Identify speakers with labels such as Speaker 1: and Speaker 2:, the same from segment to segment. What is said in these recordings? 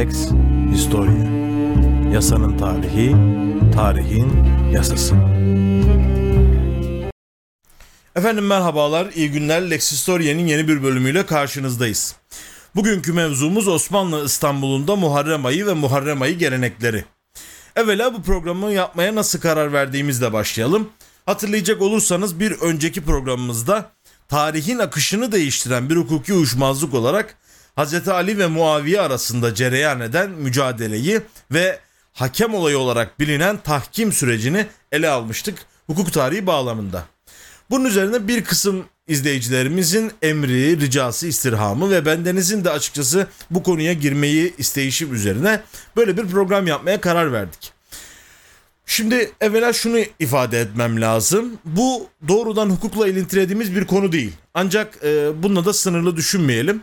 Speaker 1: Lex Historia Yasanın tarihi, tarihin yasası. Efendim merhabalar, iyi günler. Lex Historia'nın yeni bir bölümüyle karşınızdayız. Bugünkü mevzumuz Osmanlı İstanbul'unda Muharrem ayı ve Muharrem ayı gelenekleri. Evvela bu programı yapmaya nasıl karar verdiğimizle başlayalım. Hatırlayacak olursanız bir önceki programımızda tarihin akışını değiştiren bir hukuki uyuşmazlık olarak Hz. Ali ve Muaviye arasında cereyan eden mücadeleyi ve hakem olayı olarak bilinen tahkim sürecini ele almıştık hukuk tarihi bağlamında. Bunun üzerine bir kısım izleyicilerimizin emri, ricası, istirhamı ve bendenizin de açıkçası bu konuya girmeyi isteyişim üzerine böyle bir program yapmaya karar verdik. Şimdi evvela şunu ifade etmem lazım. Bu doğrudan hukukla ilintilediğimiz bir konu değil. Ancak e, bununla da sınırlı düşünmeyelim.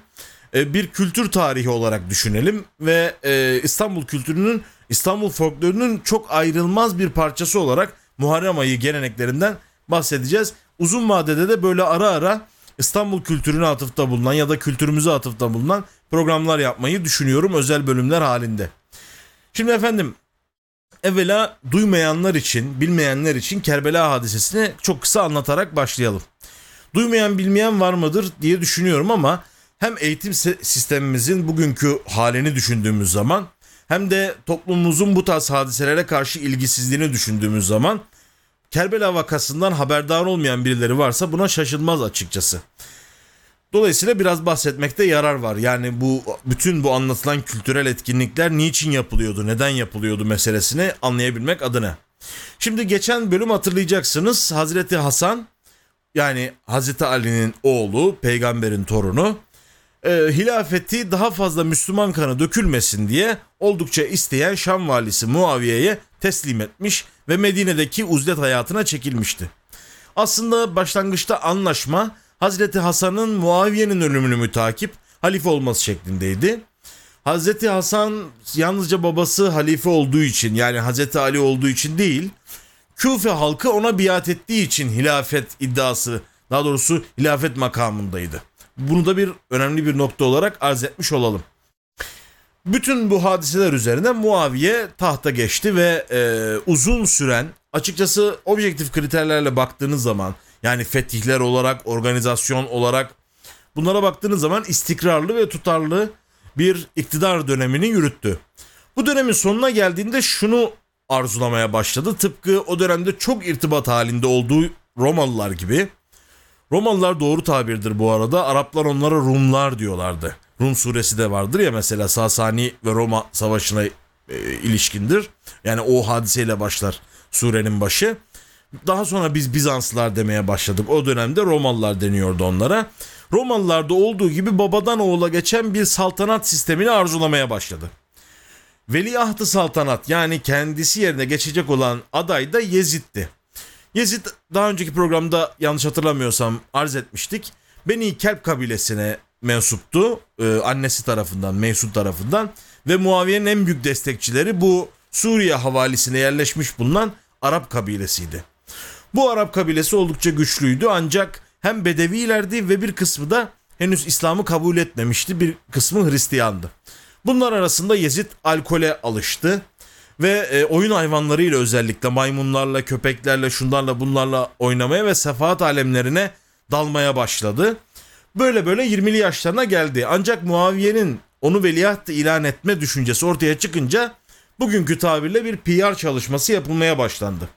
Speaker 1: E, bir kültür tarihi olarak düşünelim ve e, İstanbul kültürünün, İstanbul folklorunun çok ayrılmaz bir parçası olarak Muharrem ayı geleneklerinden bahsedeceğiz. Uzun vadede de böyle ara ara İstanbul kültürüne atıfta bulunan ya da kültürümüze atıfta bulunan programlar yapmayı düşünüyorum özel bölümler halinde. Şimdi efendim evvela duymayanlar için, bilmeyenler için Kerbela hadisesini çok kısa anlatarak başlayalım. Duymayan bilmeyen var mıdır diye düşünüyorum ama hem eğitim sistemimizin bugünkü halini düşündüğümüz zaman hem de toplumumuzun bu tarz hadiselere karşı ilgisizliğini düşündüğümüz zaman Kerbela vakasından haberdar olmayan birileri varsa buna şaşılmaz açıkçası. Dolayısıyla biraz bahsetmekte yarar var. Yani bu bütün bu anlatılan kültürel etkinlikler niçin yapılıyordu, neden yapılıyordu meselesini anlayabilmek adına. Şimdi geçen bölüm hatırlayacaksınız Hazreti Hasan yani Hazreti Ali'nin oğlu, peygamberin torunu e, hilafeti daha fazla Müslüman kanı dökülmesin diye oldukça isteyen Şam valisi Muaviye'ye teslim etmiş ve Medine'deki uzlet hayatına çekilmişti. Aslında başlangıçta anlaşma Hazreti Hasan'ın Muaviye'nin ölümünü mütakip halife olması şeklindeydi. Hazreti Hasan yalnızca babası halife olduğu için yani Hazreti Ali olduğu için değil, Küfe halkı ona biat ettiği için hilafet iddiası, daha doğrusu hilafet makamındaydı. Bunu da bir önemli bir nokta olarak arz etmiş olalım. Bütün bu hadiseler üzerine Muaviye tahta geçti ve e, uzun süren açıkçası objektif kriterlerle baktığınız zaman yani fetihler olarak, organizasyon olarak bunlara baktığınız zaman istikrarlı ve tutarlı bir iktidar dönemini yürüttü. Bu dönemin sonuna geldiğinde şunu arzulamaya başladı. Tıpkı o dönemde çok irtibat halinde olduğu Romalılar gibi. Romalılar doğru tabirdir bu arada. Araplar onlara Rumlar diyorlardı. Rum suresi de vardır ya mesela Sasani ve Roma savaşına e, ilişkindir. Yani o hadiseyle başlar surenin başı. Daha sonra biz Bizanslılar demeye başladık. O dönemde Romalılar deniyordu onlara. Romalılarda olduğu gibi babadan oğula geçen bir saltanat sistemini arzulamaya başladı. Veliahtı saltanat yani kendisi yerine geçecek olan aday da Yezid'di. Yezid daha önceki programda yanlış hatırlamıyorsam arz etmiştik. Beni Kelp kabilesine mensuptu. Ee, annesi tarafından, Mesut tarafından ve Muaviye'nin en büyük destekçileri bu Suriye havalisine yerleşmiş bulunan Arap kabilesiydi. Bu Arap kabilesi oldukça güçlüydü ancak hem Bedevilerdi ve bir kısmı da henüz İslam'ı kabul etmemişti. Bir kısmı Hristiyandı. Bunlar arasında Yezid alkole alıştı ve e, oyun hayvanlarıyla özellikle maymunlarla, köpeklerle, şunlarla bunlarla oynamaya ve sefahat alemlerine dalmaya başladı. Böyle böyle 20'li yaşlarına geldi. Ancak Muaviye'nin onu veliaht ilan etme düşüncesi ortaya çıkınca bugünkü tabirle bir PR çalışması yapılmaya başlandı.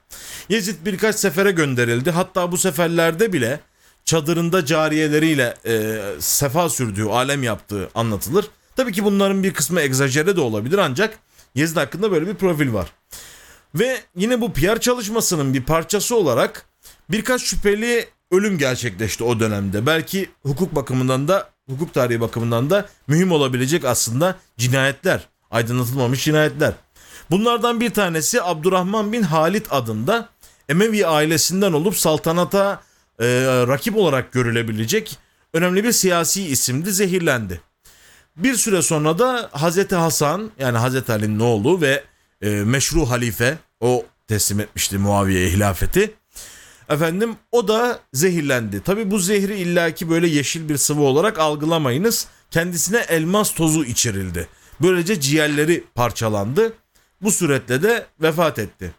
Speaker 1: Yezid birkaç sefere gönderildi. Hatta bu seferlerde bile çadırında cariyeleriyle e, sefa sürdüğü, alem yaptığı anlatılır. Tabii ki bunların bir kısmı egzajere de olabilir ancak Yezid hakkında böyle bir profil var. Ve yine bu PR çalışmasının bir parçası olarak birkaç şüpheli ölüm gerçekleşti o dönemde. Belki hukuk bakımından da hukuk tarihi bakımından da mühim olabilecek aslında cinayetler, aydınlatılmamış cinayetler. Bunlardan bir tanesi Abdurrahman bin Halit adında Emevi ailesinden olup saltanata e, rakip olarak görülebilecek önemli bir siyasi isimdi zehirlendi. Bir süre sonra da Hazreti Hasan yani Hazreti Ali'nin oğlu ve e, meşru halife o teslim etmişti Muaviye'ye hilafeti. Efendim o da zehirlendi. Tabi bu zehri illaki böyle yeşil bir sıvı olarak algılamayınız. Kendisine elmas tozu içirildi. Böylece ciğerleri parçalandı. Bu suretle de vefat etti.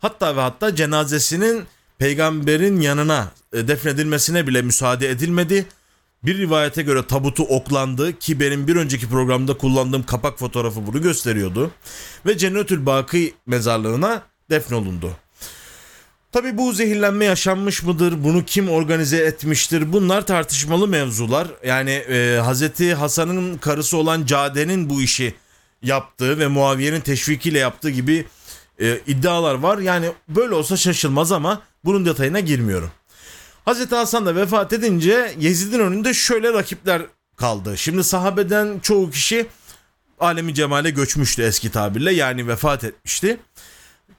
Speaker 1: Hatta ve hatta cenazesinin peygamberin yanına e, defnedilmesine bile müsaade edilmedi. Bir rivayete göre tabutu oklandı ki benim bir önceki programda kullandığım kapak fotoğrafı bunu gösteriyordu. Ve Cennetül Baki mezarlığına defnolundu. Tabi bu zehirlenme yaşanmış mıdır? Bunu kim organize etmiştir? Bunlar tartışmalı mevzular. Yani e, Hazreti Hasan'ın karısı olan Cade'nin bu işi yaptığı ve Muaviye'nin teşvikiyle yaptığı gibi e, iddialar var. Yani böyle olsa şaşılmaz ama bunun detayına girmiyorum. Hazreti Hasan da vefat edince Yezid'in önünde şöyle rakipler kaldı. Şimdi sahabeden çoğu kişi alemi cemale göçmüştü eski tabirle yani vefat etmişti.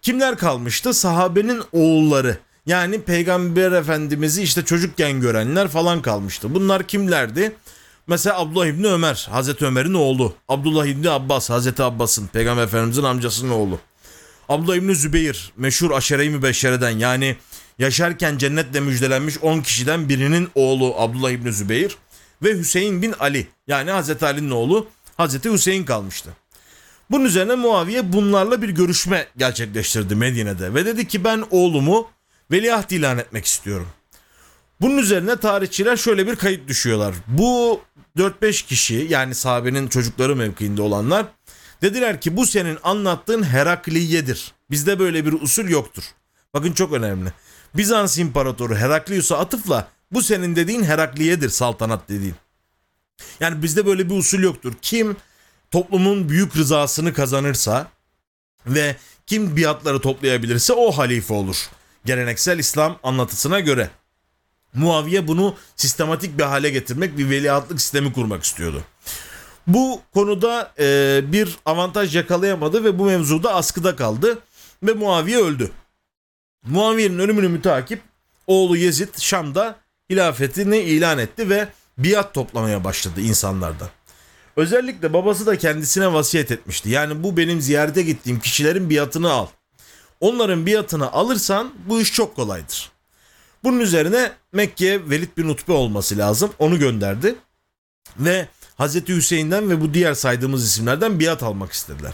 Speaker 1: Kimler kalmıştı? Sahabenin oğulları. Yani Peygamber Efendimiz'i işte çocukken görenler falan kalmıştı. Bunlar kimlerdi? Mesela Abdullah İbni Ömer, Hazreti Ömer'in oğlu. Abdullah İbni Abbas, Hazreti Abbas'ın, Peygamber Efendimiz'in amcasının oğlu. Abdullah İbni Zübeyir, meşhur aşere-i mübeşşereden yani yaşarken cennetle müjdelenmiş 10 kişiden birinin oğlu Abdullah İbni Zübeyir ve Hüseyin bin Ali yani Hazreti Ali'nin oğlu Hazreti Hüseyin kalmıştı. Bunun üzerine Muaviye bunlarla bir görüşme gerçekleştirdi Medine'de ve dedi ki ben oğlumu veliaht ilan etmek istiyorum. Bunun üzerine tarihçiler şöyle bir kayıt düşüyorlar. Bu 4-5 kişi yani sahabenin çocukları mevkiinde olanlar dediler ki bu senin anlattığın Herakliye'dir. Bizde böyle bir usul yoktur. Bakın çok önemli. Bizans İmparatoru Heraklius'a atıfla bu senin dediğin Herakliye'dir saltanat dediğin. Yani bizde böyle bir usul yoktur. Kim toplumun büyük rızasını kazanırsa ve kim biatları toplayabilirse o halife olur. Geleneksel İslam anlatısına göre. Muaviye bunu sistematik bir hale getirmek, bir veliahtlık sistemi kurmak istiyordu. Bu konuda e, bir avantaj yakalayamadı ve bu mevzuda askıda kaldı ve Muaviye öldü. Muaviye'nin ölümünü mütakip oğlu Yezid Şam'da hilafetini ilan etti ve biat toplamaya başladı insanlardan. Özellikle babası da kendisine vasiyet etmişti. Yani bu benim ziyarete gittiğim kişilerin biatını al. Onların biatını alırsan bu iş çok kolaydır. Bunun üzerine Mekke'ye Velid bin Utbe olması lazım. Onu gönderdi. Ve Hazreti Hüseyin'den ve bu diğer saydığımız isimlerden biat almak istediler.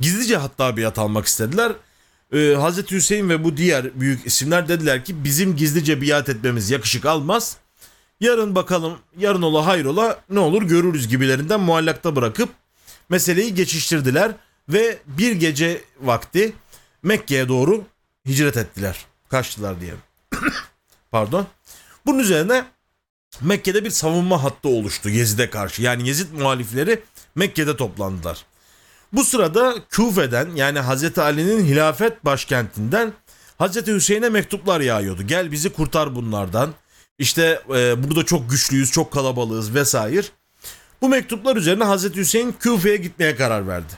Speaker 1: Gizlice hatta biat almak istediler. Ee, Hazreti Hüseyin ve bu diğer büyük isimler dediler ki bizim gizlice biat etmemiz yakışık almaz. Yarın bakalım yarın ola hayrola ne olur görürüz gibilerinden muallakta bırakıp meseleyi geçiştirdiler ve bir gece vakti Mekke'ye doğru hicret ettiler. Kaçtılar diye. Pardon. Bunun üzerine Mekke'de bir savunma hattı oluştu Yezid'e karşı. Yani Yezid muhalifleri Mekke'de toplandılar. Bu sırada Küfe'den yani Hazreti Ali'nin hilafet başkentinden Hazreti Hüseyin'e mektuplar yağıyordu. Gel bizi kurtar bunlardan. İşte e, burada çok güçlüyüz, çok kalabalığız vesaire. Bu mektuplar üzerine Hazreti Hüseyin Küfe'ye gitmeye karar verdi.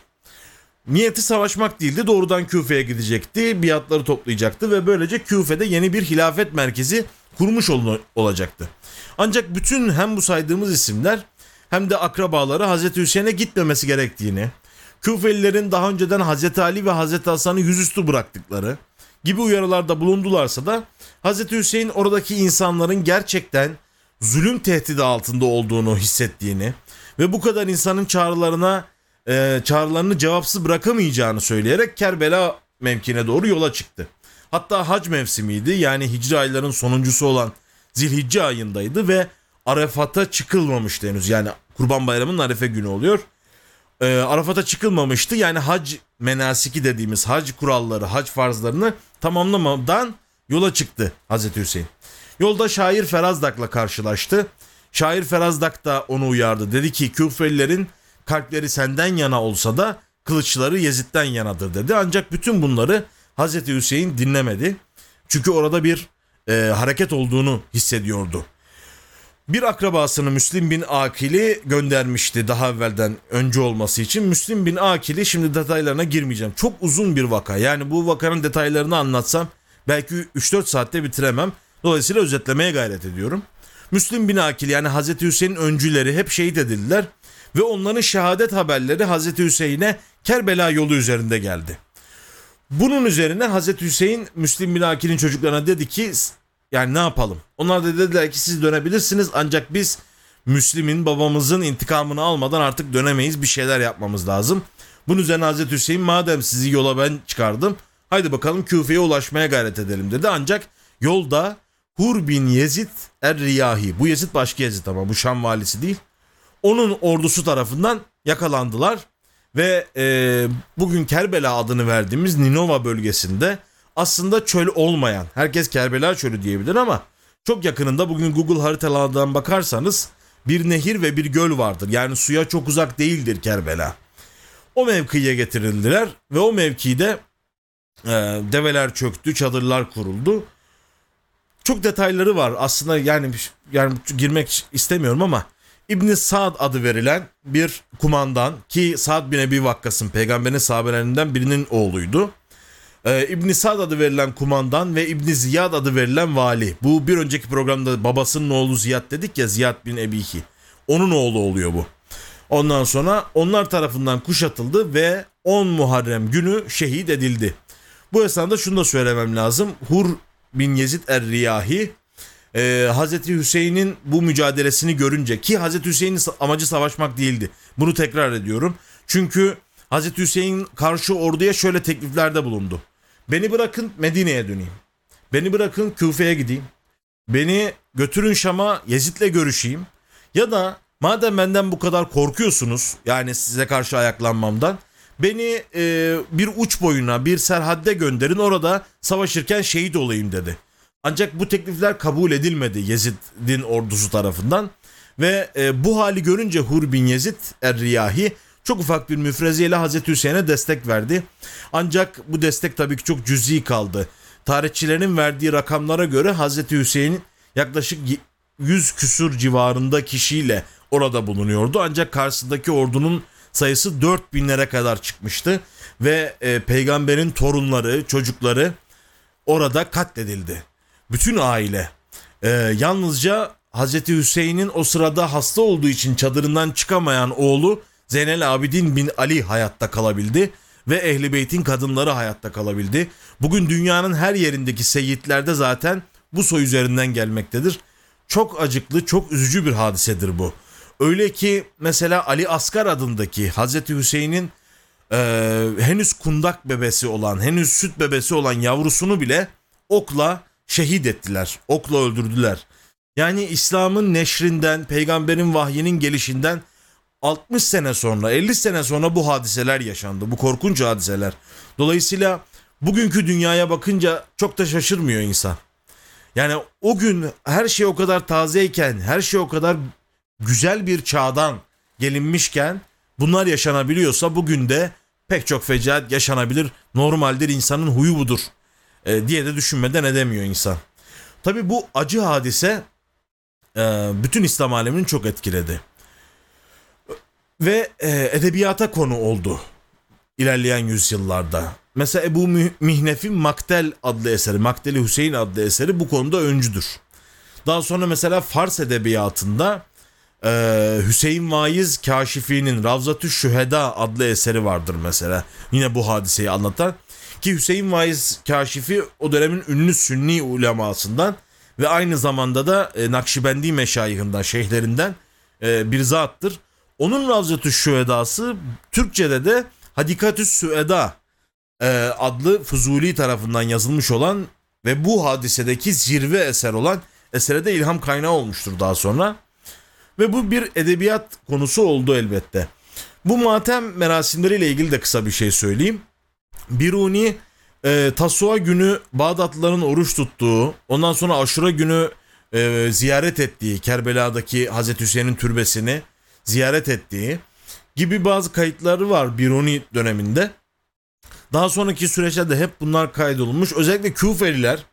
Speaker 1: Niyeti savaşmak değildi, doğrudan Küfe'ye gidecekti, biatları toplayacaktı ve böylece Küfe'de yeni bir hilafet merkezi kurmuş ol- olacaktı. Ancak bütün hem bu saydığımız isimler hem de akrabaları Hazreti Hüseyin'e gitmemesi gerektiğini, Küfelilerin daha önceden Hazreti Ali ve Hazreti Hasan'ı yüzüstü bıraktıkları gibi uyarılarda bulundularsa da Hazreti Hüseyin oradaki insanların gerçekten zulüm tehdidi altında olduğunu hissettiğini ve bu kadar insanın çağrılarına e, çağrılarını cevapsız bırakamayacağını söyleyerek Kerbela mevkine doğru yola çıktı. Hatta hac mevsimiydi yani hicri ayların sonuncusu olan Zilhicce ayındaydı ve Arafat'a çıkılmamıştı henüz yani Kurban Bayramı'nın Arefe günü oluyor. E, Arafat'a çıkılmamıştı yani hac menasiki dediğimiz hac kuralları, hac farzlarını tamamlamadan yola çıktı Hazreti Hüseyin. Yolda şair Ferazdak'la karşılaştı. Şair Ferazdak da onu uyardı. Dedi ki Küfelilerin kalpleri senden yana olsa da kılıçları Yezid'den yanadır dedi. Ancak bütün bunları Hazreti Hüseyin dinlemedi. Çünkü orada bir e, hareket olduğunu hissediyordu. Bir akrabasını Müslim bin Akil'i göndermişti daha evvelden önce olması için. Müslim bin Akil'i şimdi detaylarına girmeyeceğim. Çok uzun bir vaka. Yani bu vakanın detaylarını anlatsam belki 3-4 saatte bitiremem. Dolayısıyla özetlemeye gayret ediyorum. Müslim bin Akil yani Hazreti Hüseyin'in öncüleri hep şehit edildiler ve onların şehadet haberleri Hazreti Hüseyin'e Kerbela yolu üzerinde geldi. Bunun üzerine Hazreti Hüseyin Müslim bin Akil'in çocuklarına dedi ki yani ne yapalım? Onlar da dediler ki siz dönebilirsiniz ancak biz Müslim'in babamızın intikamını almadan artık dönemeyiz bir şeyler yapmamız lazım. Bunun üzerine Hazreti Hüseyin madem sizi yola ben çıkardım haydi bakalım Küfe'ye ulaşmaya gayret edelim dedi. Ancak yolda Hur bin Yezid Er-Riyahi bu Yezid başka Yezid ama bu Şam valisi değil. Onun ordusu tarafından yakalandılar ve e, bugün Kerbela adını verdiğimiz Ninova bölgesinde aslında çöl olmayan herkes Kerbela çölü diyebilir ama çok yakınında bugün Google haritalardan bakarsanız bir nehir ve bir göl vardır. Yani suya çok uzak değildir Kerbela. O mevkiye getirildiler ve o mevkide e, develer çöktü, çadırlar kuruldu. Çok detayları var. Aslında yani yani girmek istemiyorum ama İbni Sa'd adı verilen bir kumandan ki Sa'd bin Ebi Vakkas'ın peygamberin sahabelerinden birinin oğluydu. Ee, İbni Sa'd adı verilen kumandan ve İbni Ziyad adı verilen vali. Bu bir önceki programda babasının oğlu Ziyad dedik ya Ziyad bin Ebihi. Onun oğlu oluyor bu. Ondan sonra onlar tarafından kuşatıldı ve 10 Muharrem günü şehit edildi. Bu esnada şunu da söylemem lazım. Hur bin Yezid Er-Riyahi e, Hazreti Hüseyin'in bu mücadelesini görünce ki Hazreti Hüseyin'in amacı savaşmak değildi. Bunu tekrar ediyorum. Çünkü Hazreti Hüseyin karşı orduya şöyle tekliflerde bulundu. Beni bırakın Medine'ye döneyim. Beni bırakın Küfe'ye gideyim. Beni götürün Şam'a Yezid'le görüşeyim. Ya da madem benden bu kadar korkuyorsunuz yani size karşı ayaklanmamdan beni e, bir uç boyuna bir serhadde gönderin orada savaşırken şehit olayım dedi. Ancak bu teklifler kabul edilmedi Yezid'in ordusu tarafından ve e, bu hali görünce Hur bin Yezid Er-Riyahi çok ufak bir müfreziyle Hazreti Hüseyin'e destek verdi. Ancak bu destek tabii ki çok cüzi kaldı. Tarihçilerin verdiği rakamlara göre Hazreti Hüseyin yaklaşık 100 küsur civarında kişiyle orada bulunuyordu. Ancak karşısındaki ordunun sayısı 4000'lere kadar çıkmıştı ve e, peygamberin torunları, çocukları orada katledildi. Bütün aile. E, yalnızca Hazreti Hüseyin'in o sırada hasta olduğu için çadırından çıkamayan oğlu Zeynel Abidin bin Ali hayatta kalabildi ve Ehli Beyt'in kadınları hayatta kalabildi. Bugün dünyanın her yerindeki seyitlerde zaten bu soy üzerinden gelmektedir. Çok acıklı, çok üzücü bir hadisedir bu. Öyle ki mesela Ali Asgar adındaki Hazreti Hüseyin'in e, henüz kundak bebesi olan, henüz süt bebesi olan yavrusunu bile okla şehit ettiler. Okla öldürdüler. Yani İslam'ın neşrinden, peygamberin vahyinin gelişinden 60 sene sonra, 50 sene sonra bu hadiseler yaşandı. Bu korkunç hadiseler. Dolayısıyla bugünkü dünyaya bakınca çok da şaşırmıyor insan. Yani o gün her şey o kadar tazeyken, her şey o kadar güzel bir çağdan gelinmişken bunlar yaşanabiliyorsa bugün de pek çok fecaat yaşanabilir. Normaldir insanın huyu budur e, diye de düşünmeden edemiyor insan. Tabi bu acı hadise e, bütün İslam alemini çok etkiledi. Ve e, edebiyata konu oldu ilerleyen yüzyıllarda. Mesela Ebu Mihnef'in Maktel adlı eseri, Makteli Hüseyin adlı eseri bu konuda öncüdür. Daha sonra mesela Fars edebiyatında e, Hüseyin Vaiz Kaşifi'nin Ravzatü Şüheda adlı eseri vardır mesela. Yine bu hadiseyi anlatan. Ki Hüseyin Vaiz Kaşifi o dönemin ünlü sünni ulemasından ve aynı zamanda da e, Nakşibendi meşayihinden, şeyhlerinden e, bir zattır. Onun Ravzatü Şühedası Türkçe'de de Hadikatüs Süeda e, adlı Fuzuli tarafından yazılmış olan ve bu hadisedeki zirve eser olan esere de ilham kaynağı olmuştur daha sonra. Ve bu bir edebiyat konusu oldu elbette. Bu matem merasimleriyle ilgili de kısa bir şey söyleyeyim. Biruni e, Tasua günü Bağdatlıların oruç tuttuğu, ondan sonra Aşura günü e, ziyaret ettiği Kerbela'daki Hazreti Hüseyin'in türbesini ziyaret ettiği gibi bazı kayıtları var Biruni döneminde. Daha sonraki süreçte de hep bunlar kaydolunmuş. Özellikle Küfeliler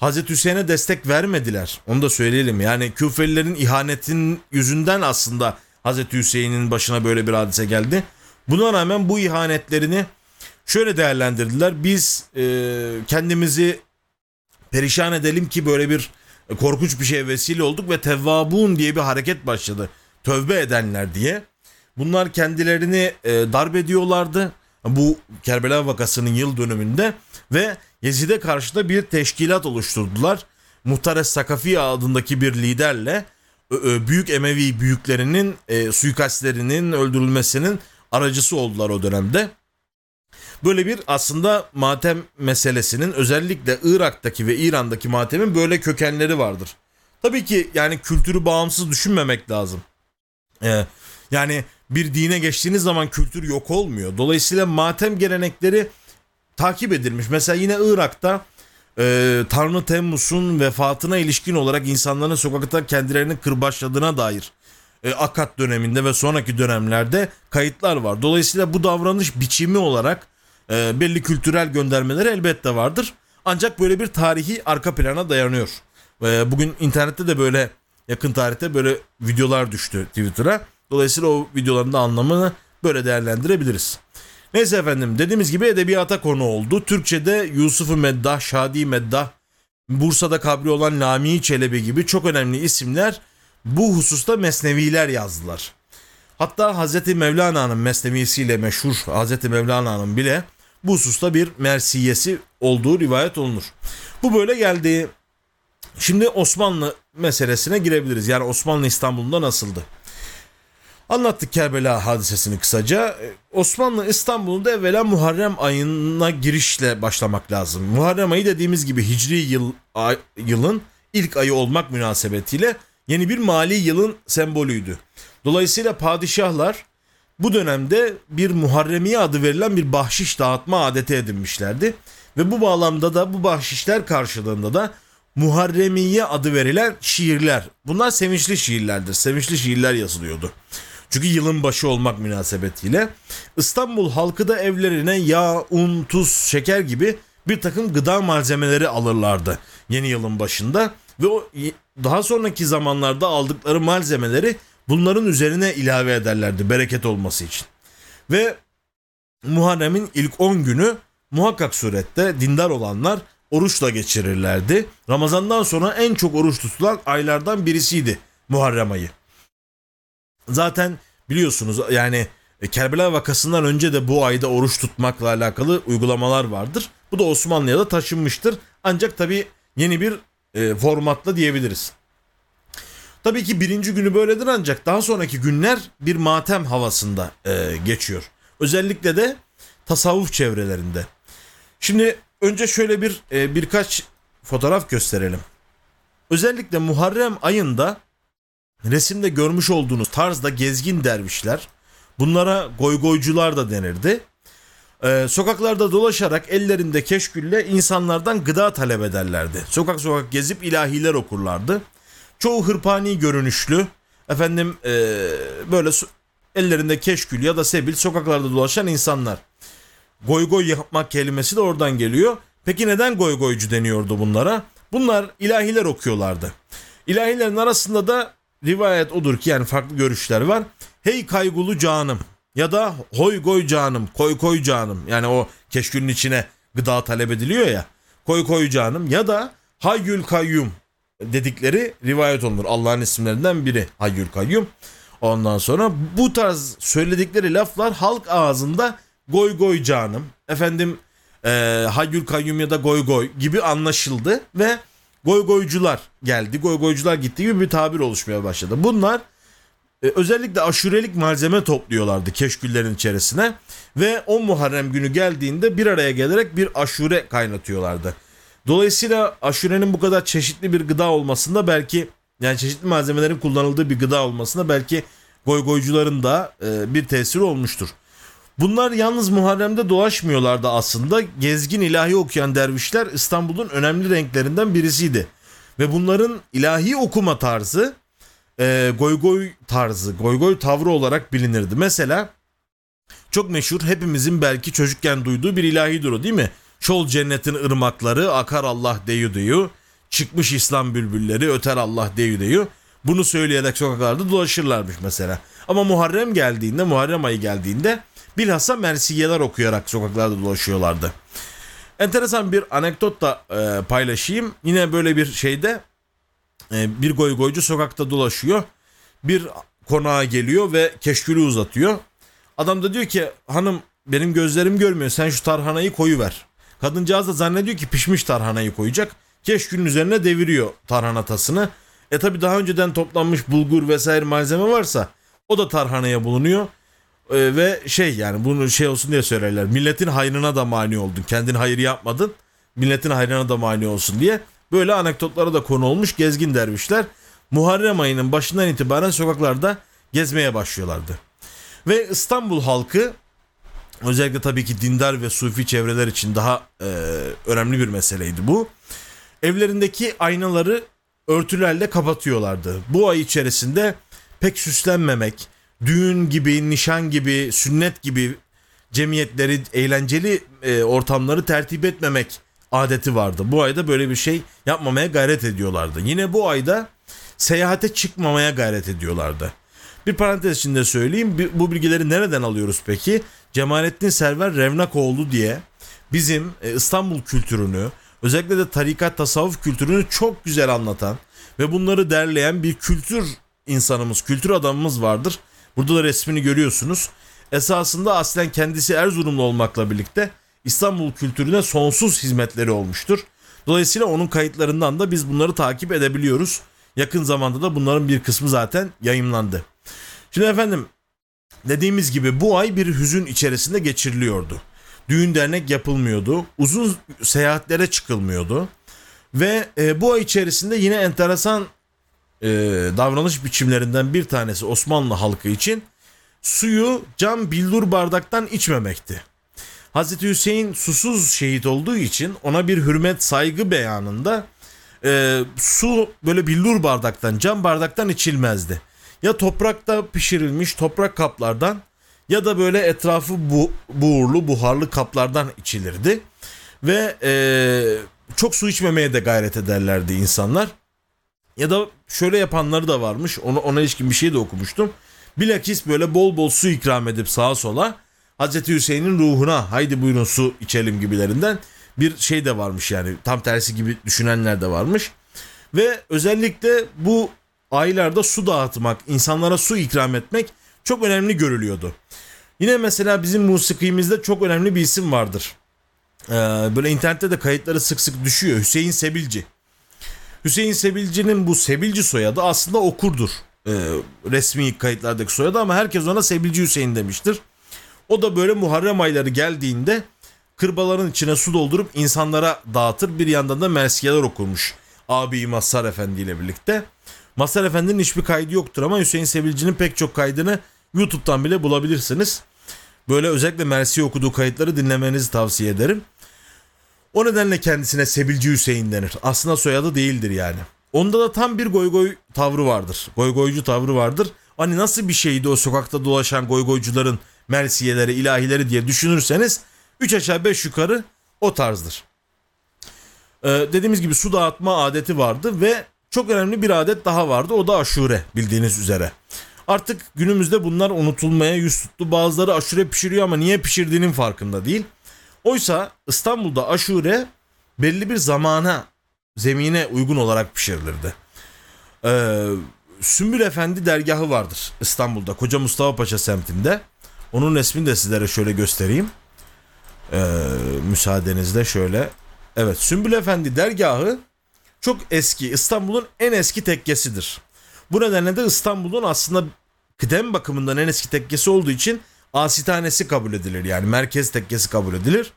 Speaker 1: Hazreti Hüseyin'e destek vermediler. Onu da söyleyelim. Yani Küfelilerin ihanetin yüzünden aslında Hazreti Hüseyin'in başına böyle bir hadise geldi. Buna rağmen bu ihanetlerini şöyle değerlendirdiler. Biz e, kendimizi perişan edelim ki böyle bir korkunç bir şey vesile olduk ve tevvabun diye bir hareket başladı. Tövbe edenler diye. Bunlar kendilerini e, darp ediyorlardı. Bu Kerbela vakasının yıl dönümünde ve Yezid'e karşı da bir teşkilat oluşturdular. Muhtares Sakafi adındaki bir liderle büyük Emevi büyüklerinin e, suikastlerinin öldürülmesinin aracısı oldular o dönemde. Böyle bir aslında matem meselesinin özellikle Irak'taki ve İran'daki matemin böyle kökenleri vardır. Tabii ki yani kültürü bağımsız düşünmemek lazım. Ee, yani bir dine geçtiğiniz zaman kültür yok olmuyor. Dolayısıyla matem gelenekleri takip edilmiş. Mesela yine Irak'ta e, Tanrı Temmuz'un vefatına ilişkin olarak insanların sokakta kendilerini kırbaçladığına dair e, Akat döneminde ve sonraki dönemlerde kayıtlar var. Dolayısıyla bu davranış biçimi olarak e, belli kültürel göndermeleri elbette vardır. Ancak böyle bir tarihi arka plana dayanıyor. E, bugün internette de böyle yakın tarihte böyle videolar düştü Twitter'a. Dolayısıyla o videoların da anlamını böyle değerlendirebiliriz. Neyse efendim dediğimiz gibi edebiyata konu oldu. Türkçe'de Yusuf-u Meddah, Şadi Meddah, Bursa'da kabri olan Lami Çelebi gibi çok önemli isimler bu hususta mesneviler yazdılar. Hatta Hazreti Mevlana'nın mesnevisiyle meşhur Hazreti Mevlana'nın bile bu hususta bir mersiyesi olduğu rivayet olunur. Bu böyle geldi. Şimdi Osmanlı meselesine girebiliriz. Yani Osmanlı İstanbul'da nasıldı? Anlattık Kerbela hadisesini kısaca. Ee, Osmanlı İstanbul'da evvela Muharrem ayına girişle başlamak lazım. Muharrem ayı dediğimiz gibi Hicri yıl ay- yılın ilk ayı olmak münasebetiyle yeni bir mali yılın sembolüydü. Dolayısıyla padişahlar bu dönemde bir Muharremiye adı verilen bir bahşiş dağıtma adeti edinmişlerdi. Ve bu bağlamda da bu bahşişler karşılığında da Muharremiye adı verilen şiirler. Bunlar sevinçli şiirlerdir. Sevinçli şiirler yazılıyordu. Çünkü yılın başı olmak münasebetiyle İstanbul halkı da evlerine yağ, un, tuz, şeker gibi bir takım gıda malzemeleri alırlardı yeni yılın başında ve o daha sonraki zamanlarda aldıkları malzemeleri bunların üzerine ilave ederlerdi bereket olması için. Ve Muharrem'in ilk 10 günü muhakkak surette dindar olanlar oruçla geçirirlerdi. Ramazandan sonra en çok oruç tutulan aylardan birisiydi Muharrem ayı. Zaten biliyorsunuz yani Kerbela vakasından önce de bu ayda oruç tutmakla alakalı uygulamalar vardır. Bu da Osmanlı'ya da taşınmıştır. Ancak tabi yeni bir e, formatla diyebiliriz. Tabii ki birinci günü böyledir ancak daha sonraki günler bir matem havasında e, geçiyor. Özellikle de tasavvuf çevrelerinde. Şimdi önce şöyle bir e, birkaç fotoğraf gösterelim. Özellikle Muharrem ayında resimde görmüş olduğunuz tarzda gezgin dervişler, bunlara goygoycular da denirdi. Ee, sokaklarda dolaşarak ellerinde keşkülle insanlardan gıda talep ederlerdi. Sokak sokak gezip ilahiler okurlardı. Çoğu hırpani görünüşlü, efendim ee, böyle ellerinde keşkül ya da sebil sokaklarda dolaşan insanlar. Goygoy yapmak kelimesi de oradan geliyor. Peki neden goygoycu deniyordu bunlara? Bunlar ilahiler okuyorlardı. İlahilerin arasında da rivayet odur ki yani farklı görüşler var. Hey kaygulu canım ya da hoy goy canım, koy koy canım. Yani o keşkülün içine gıda talep ediliyor ya. Koy koy canım ya da hayyül kayyum dedikleri rivayet olunur. Allah'ın isimlerinden biri hayyül kayyum. Ondan sonra bu tarz söyledikleri laflar halk ağzında goy goy canım, efendim e, hayyül kayyum ya da goy goy gibi anlaşıldı ve goygoycular geldi, goygoycular gitti gibi bir tabir oluşmaya başladı. Bunlar e, özellikle aşurelik malzeme topluyorlardı keşküllerin içerisine ve 10 Muharrem günü geldiğinde bir araya gelerek bir aşure kaynatıyorlardı. Dolayısıyla aşurenin bu kadar çeşitli bir gıda olmasında belki yani çeşitli malzemelerin kullanıldığı bir gıda olmasında belki goygoycuların da e, bir tesiri olmuştur. Bunlar yalnız Muharrem'de dolaşmıyorlardı aslında. Gezgin ilahi okuyan dervişler İstanbul'un önemli renklerinden birisiydi. Ve bunların ilahi okuma tarzı e, goygoy tarzı, goygoy tavrı olarak bilinirdi. Mesela çok meşhur hepimizin belki çocukken duyduğu bir ilahidir o değil mi? Çol cennetin ırmakları akar Allah deyu deyu. Çıkmış İslam bülbülleri öter Allah deyu deyu. Bunu söyleyerek sokaklarda dolaşırlarmış mesela. Ama Muharrem geldiğinde, Muharrem ayı geldiğinde bilhassa mersiyeler okuyarak sokaklarda dolaşıyorlardı. Enteresan bir anekdot da e, paylaşayım. Yine böyle bir şeyde e, bir goygoycu sokakta dolaşıyor. Bir konağa geliyor ve keşkülü uzatıyor. Adam da diyor ki hanım benim gözlerim görmüyor sen şu tarhanayı koyuver. Kadıncağız da zannediyor ki pişmiş tarhanayı koyacak. Keşkülün üzerine deviriyor tarhana tasını. E tabi daha önceden toplanmış bulgur vesaire malzeme varsa o da tarhanaya bulunuyor. E, ve şey yani bunu şey olsun diye söylerler. Milletin hayrına da mani oldun. Kendin hayır yapmadın. Milletin hayrına da mani olsun diye. Böyle anekdotlara da konu olmuş gezgin dervişler. Muharrem ayının başından itibaren sokaklarda gezmeye başlıyorlardı. Ve İstanbul halkı özellikle tabii ki dindar ve sufi çevreler için daha e, önemli bir meseleydi bu. Evlerindeki aynaları örtülerle kapatıyorlardı. Bu ay içerisinde pek süslenmemek, düğün gibi, nişan gibi, sünnet gibi cemiyetleri, eğlenceli e, ortamları tertip etmemek adeti vardı. Bu ayda böyle bir şey yapmamaya gayret ediyorlardı. Yine bu ayda seyahate çıkmamaya gayret ediyorlardı. Bir parantez içinde söyleyeyim. Bu bilgileri nereden alıyoruz peki? Cemalettin Server Revnakoğlu diye bizim e, İstanbul kültürünü, özellikle de tarikat tasavvuf kültürünü çok güzel anlatan ve bunları derleyen bir kültür insanımız, kültür adamımız vardır. Burada da resmini görüyorsunuz. Esasında aslen kendisi Erzurumlu olmakla birlikte İstanbul kültürüne sonsuz hizmetleri olmuştur. Dolayısıyla onun kayıtlarından da biz bunları takip edebiliyoruz. Yakın zamanda da bunların bir kısmı zaten yayınlandı. Şimdi efendim dediğimiz gibi bu ay bir hüzün içerisinde geçiriliyordu. Düğün dernek yapılmıyordu. Uzun seyahatlere çıkılmıyordu. Ve e, bu ay içerisinde yine enteresan e, davranış biçimlerinden bir tanesi Osmanlı halkı için suyu cam bildur bardaktan içmemekti. Hazreti Hüseyin susuz şehit olduğu için ona bir hürmet saygı beyanında e, su böyle billur bardaktan cam bardaktan içilmezdi. Ya toprakta pişirilmiş toprak kaplardan ya da böyle etrafı bu, buğurlu buharlı kaplardan içilirdi. Ve e, çok su içmemeye de gayret ederlerdi insanlar. Ya da şöyle yapanları da varmış. Ona, ona ilişkin bir şey de okumuştum. Bilakis böyle bol bol su ikram edip sağa sola Hazreti Hüseyin'in ruhuna haydi buyurun su içelim gibilerinden bir şey de varmış yani tam tersi gibi düşünenler de varmış. Ve özellikle bu aylarda su dağıtmak, insanlara su ikram etmek çok önemli görülüyordu. Yine mesela bizim musikimizde çok önemli bir isim vardır. Ee, böyle internette de kayıtları sık sık düşüyor. Hüseyin Sebilci. Hüseyin Sebilci'nin bu Sebilci soyadı aslında okurdur. Ee, resmi kayıtlardaki soyadı ama herkes ona Sebilci Hüseyin demiştir. O da böyle Muharrem ayları geldiğinde kırbaların içine su doldurup insanlara dağıtır. Bir yandan da mersiyeler okurmuş. Abi Mazhar Efendi ile birlikte. Mazhar Efendi'nin hiçbir kaydı yoktur ama Hüseyin Sebilci'nin pek çok kaydını YouTube'dan bile bulabilirsiniz. Böyle özellikle Mersiye okuduğu kayıtları dinlemenizi tavsiye ederim. O nedenle kendisine Sebilci Hüseyin denir. Aslında soyadı değildir yani. Onda da tam bir goy goy tavrı vardır. Goy goycu tavrı vardır. Hani nasıl bir şeydi o sokakta dolaşan goy goycuların mersiyeleri, ilahileri diye düşünürseniz 3 aşağı 5 yukarı o tarzdır. Ee, dediğimiz gibi su dağıtma adeti vardı ve çok önemli bir adet daha vardı. O da aşure bildiğiniz üzere. Artık günümüzde bunlar unutulmaya yüz tuttu. Bazıları aşure pişiriyor ama niye pişirdiğinin farkında değil. Oysa İstanbul'da aşure belli bir zamana, zemine uygun olarak pişirilirdi. Ee, Sümbül Efendi dergahı vardır İstanbul'da. Koca Mustafa Paşa semtinde. Onun resmini de sizlere şöyle göstereyim. Ee, müsaadenizle şöyle. Evet Sümbül Efendi dergahı çok eski İstanbul'un en eski tekkesidir. Bu nedenle de İstanbul'un aslında kıdem bakımından en eski tekkesi olduğu için asitanesi kabul edilir. Yani merkez tekkesi kabul edilir.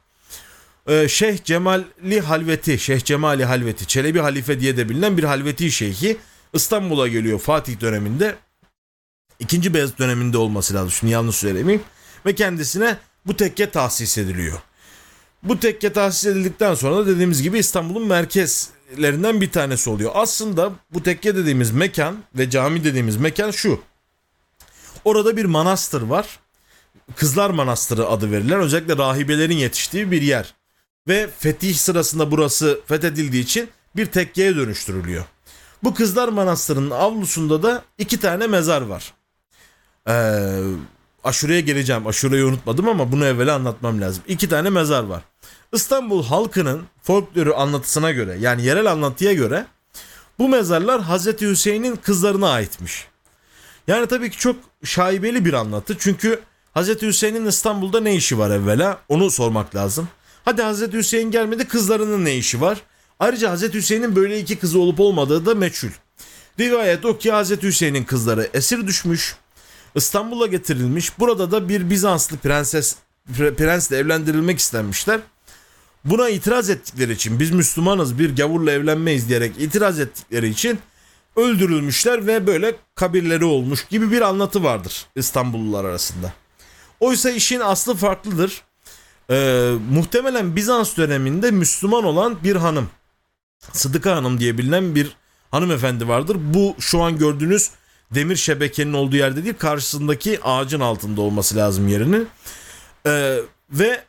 Speaker 1: Ee, Şeyh Cemali Halveti, Şeyh Cemali Halveti, Çelebi Halife diye de bilinen bir Halveti şeyhi İstanbul'a geliyor Fatih döneminde. ikinci Beyazıt döneminde olması lazım. Şimdi yanlış söylemeyeyim. Ve kendisine bu tekke tahsis ediliyor. Bu tekke tahsis edildikten sonra da dediğimiz gibi İstanbul'un merkezlerinden bir tanesi oluyor. Aslında bu tekke dediğimiz mekan ve cami dediğimiz mekan şu. Orada bir manastır var. Kızlar Manastırı adı verilen özellikle rahibelerin yetiştiği bir yer. Ve fetih sırasında burası fethedildiği için bir tekkeye dönüştürülüyor. Bu Kızlar Manastırı'nın avlusunda da iki tane mezar var. Ee, aşureye geleceğim. Aşureyi unutmadım ama bunu evvela anlatmam lazım. İki tane mezar var. İstanbul halkının folkloru anlatısına göre yani yerel anlatıya göre bu mezarlar Hazreti Hüseyin'in kızlarına aitmiş. Yani tabii ki çok şaibeli bir anlatı. Çünkü Hazreti Hüseyin'in İstanbul'da ne işi var evvela? Onu sormak lazım. Hadi Hazreti Hüseyin gelmedi kızlarının ne işi var? Ayrıca Hazreti Hüseyin'in böyle iki kızı olup olmadığı da meçhul. Rivayet o ki Hazreti Hüseyin'in kızları esir düşmüş. İstanbul'a getirilmiş. Burada da bir Bizanslı prenses prensle evlendirilmek istenmişler. Buna itiraz ettikleri için biz Müslümanız bir gavurla evlenmeyiz diyerek itiraz ettikleri için öldürülmüşler ve böyle kabirleri olmuş gibi bir anlatı vardır İstanbullular arasında. Oysa işin aslı farklıdır. Ee, muhtemelen Bizans döneminde Müslüman olan bir hanım. Sıdıka Hanım diye bilinen bir hanımefendi vardır. Bu şu an gördüğünüz demir şebekenin olduğu yerde değil karşısındaki ağacın altında olması lazım yerinin. Ee, ve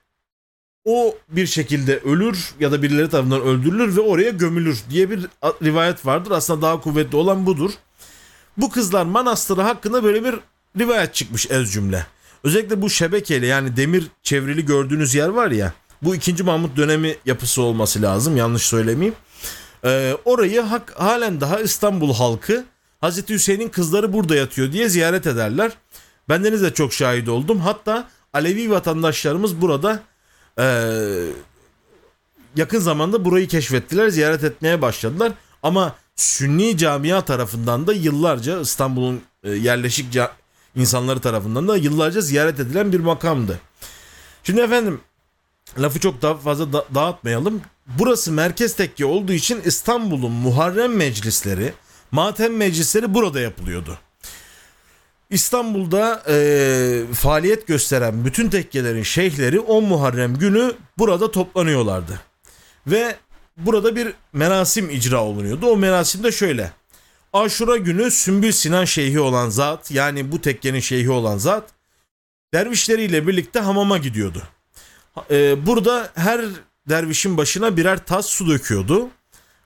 Speaker 1: o bir şekilde ölür ya da birileri tarafından öldürülür ve oraya gömülür diye bir rivayet vardır. Aslında daha kuvvetli olan budur. Bu kızlar manastırı hakkında böyle bir rivayet çıkmış ez cümle. Özellikle bu şebekeyle yani demir çevrili gördüğünüz yer var ya bu 2. Mahmut dönemi yapısı olması lazım yanlış söylemeyeyim. Ee, orayı hak, halen daha İstanbul halkı Hazreti Hüseyin'in kızları burada yatıyor diye ziyaret ederler. Bendeniz de çok şahit oldum. Hatta Alevi vatandaşlarımız burada e, yakın zamanda burayı keşfettiler, ziyaret etmeye başladılar. Ama Sünni camia tarafından da yıllarca İstanbul'un e, yerleşik insanları tarafından da yıllarca ziyaret edilen bir makamdı. Şimdi efendim lafı çok daha fazla da- dağıtmayalım. Burası merkez tekke olduğu için İstanbul'un Muharrem meclisleri, matem meclisleri burada yapılıyordu. İstanbul'da e, faaliyet gösteren bütün tekkelerin şeyhleri 10 Muharrem günü burada toplanıyorlardı. Ve burada bir merasim icra olunuyordu. O merasim de şöyle. Aşura günü Sümbül Sinan şeyhi olan zat yani bu tekkenin şeyhi olan zat dervişleriyle birlikte hamama gidiyordu. E, burada her dervişin başına birer tas su döküyordu.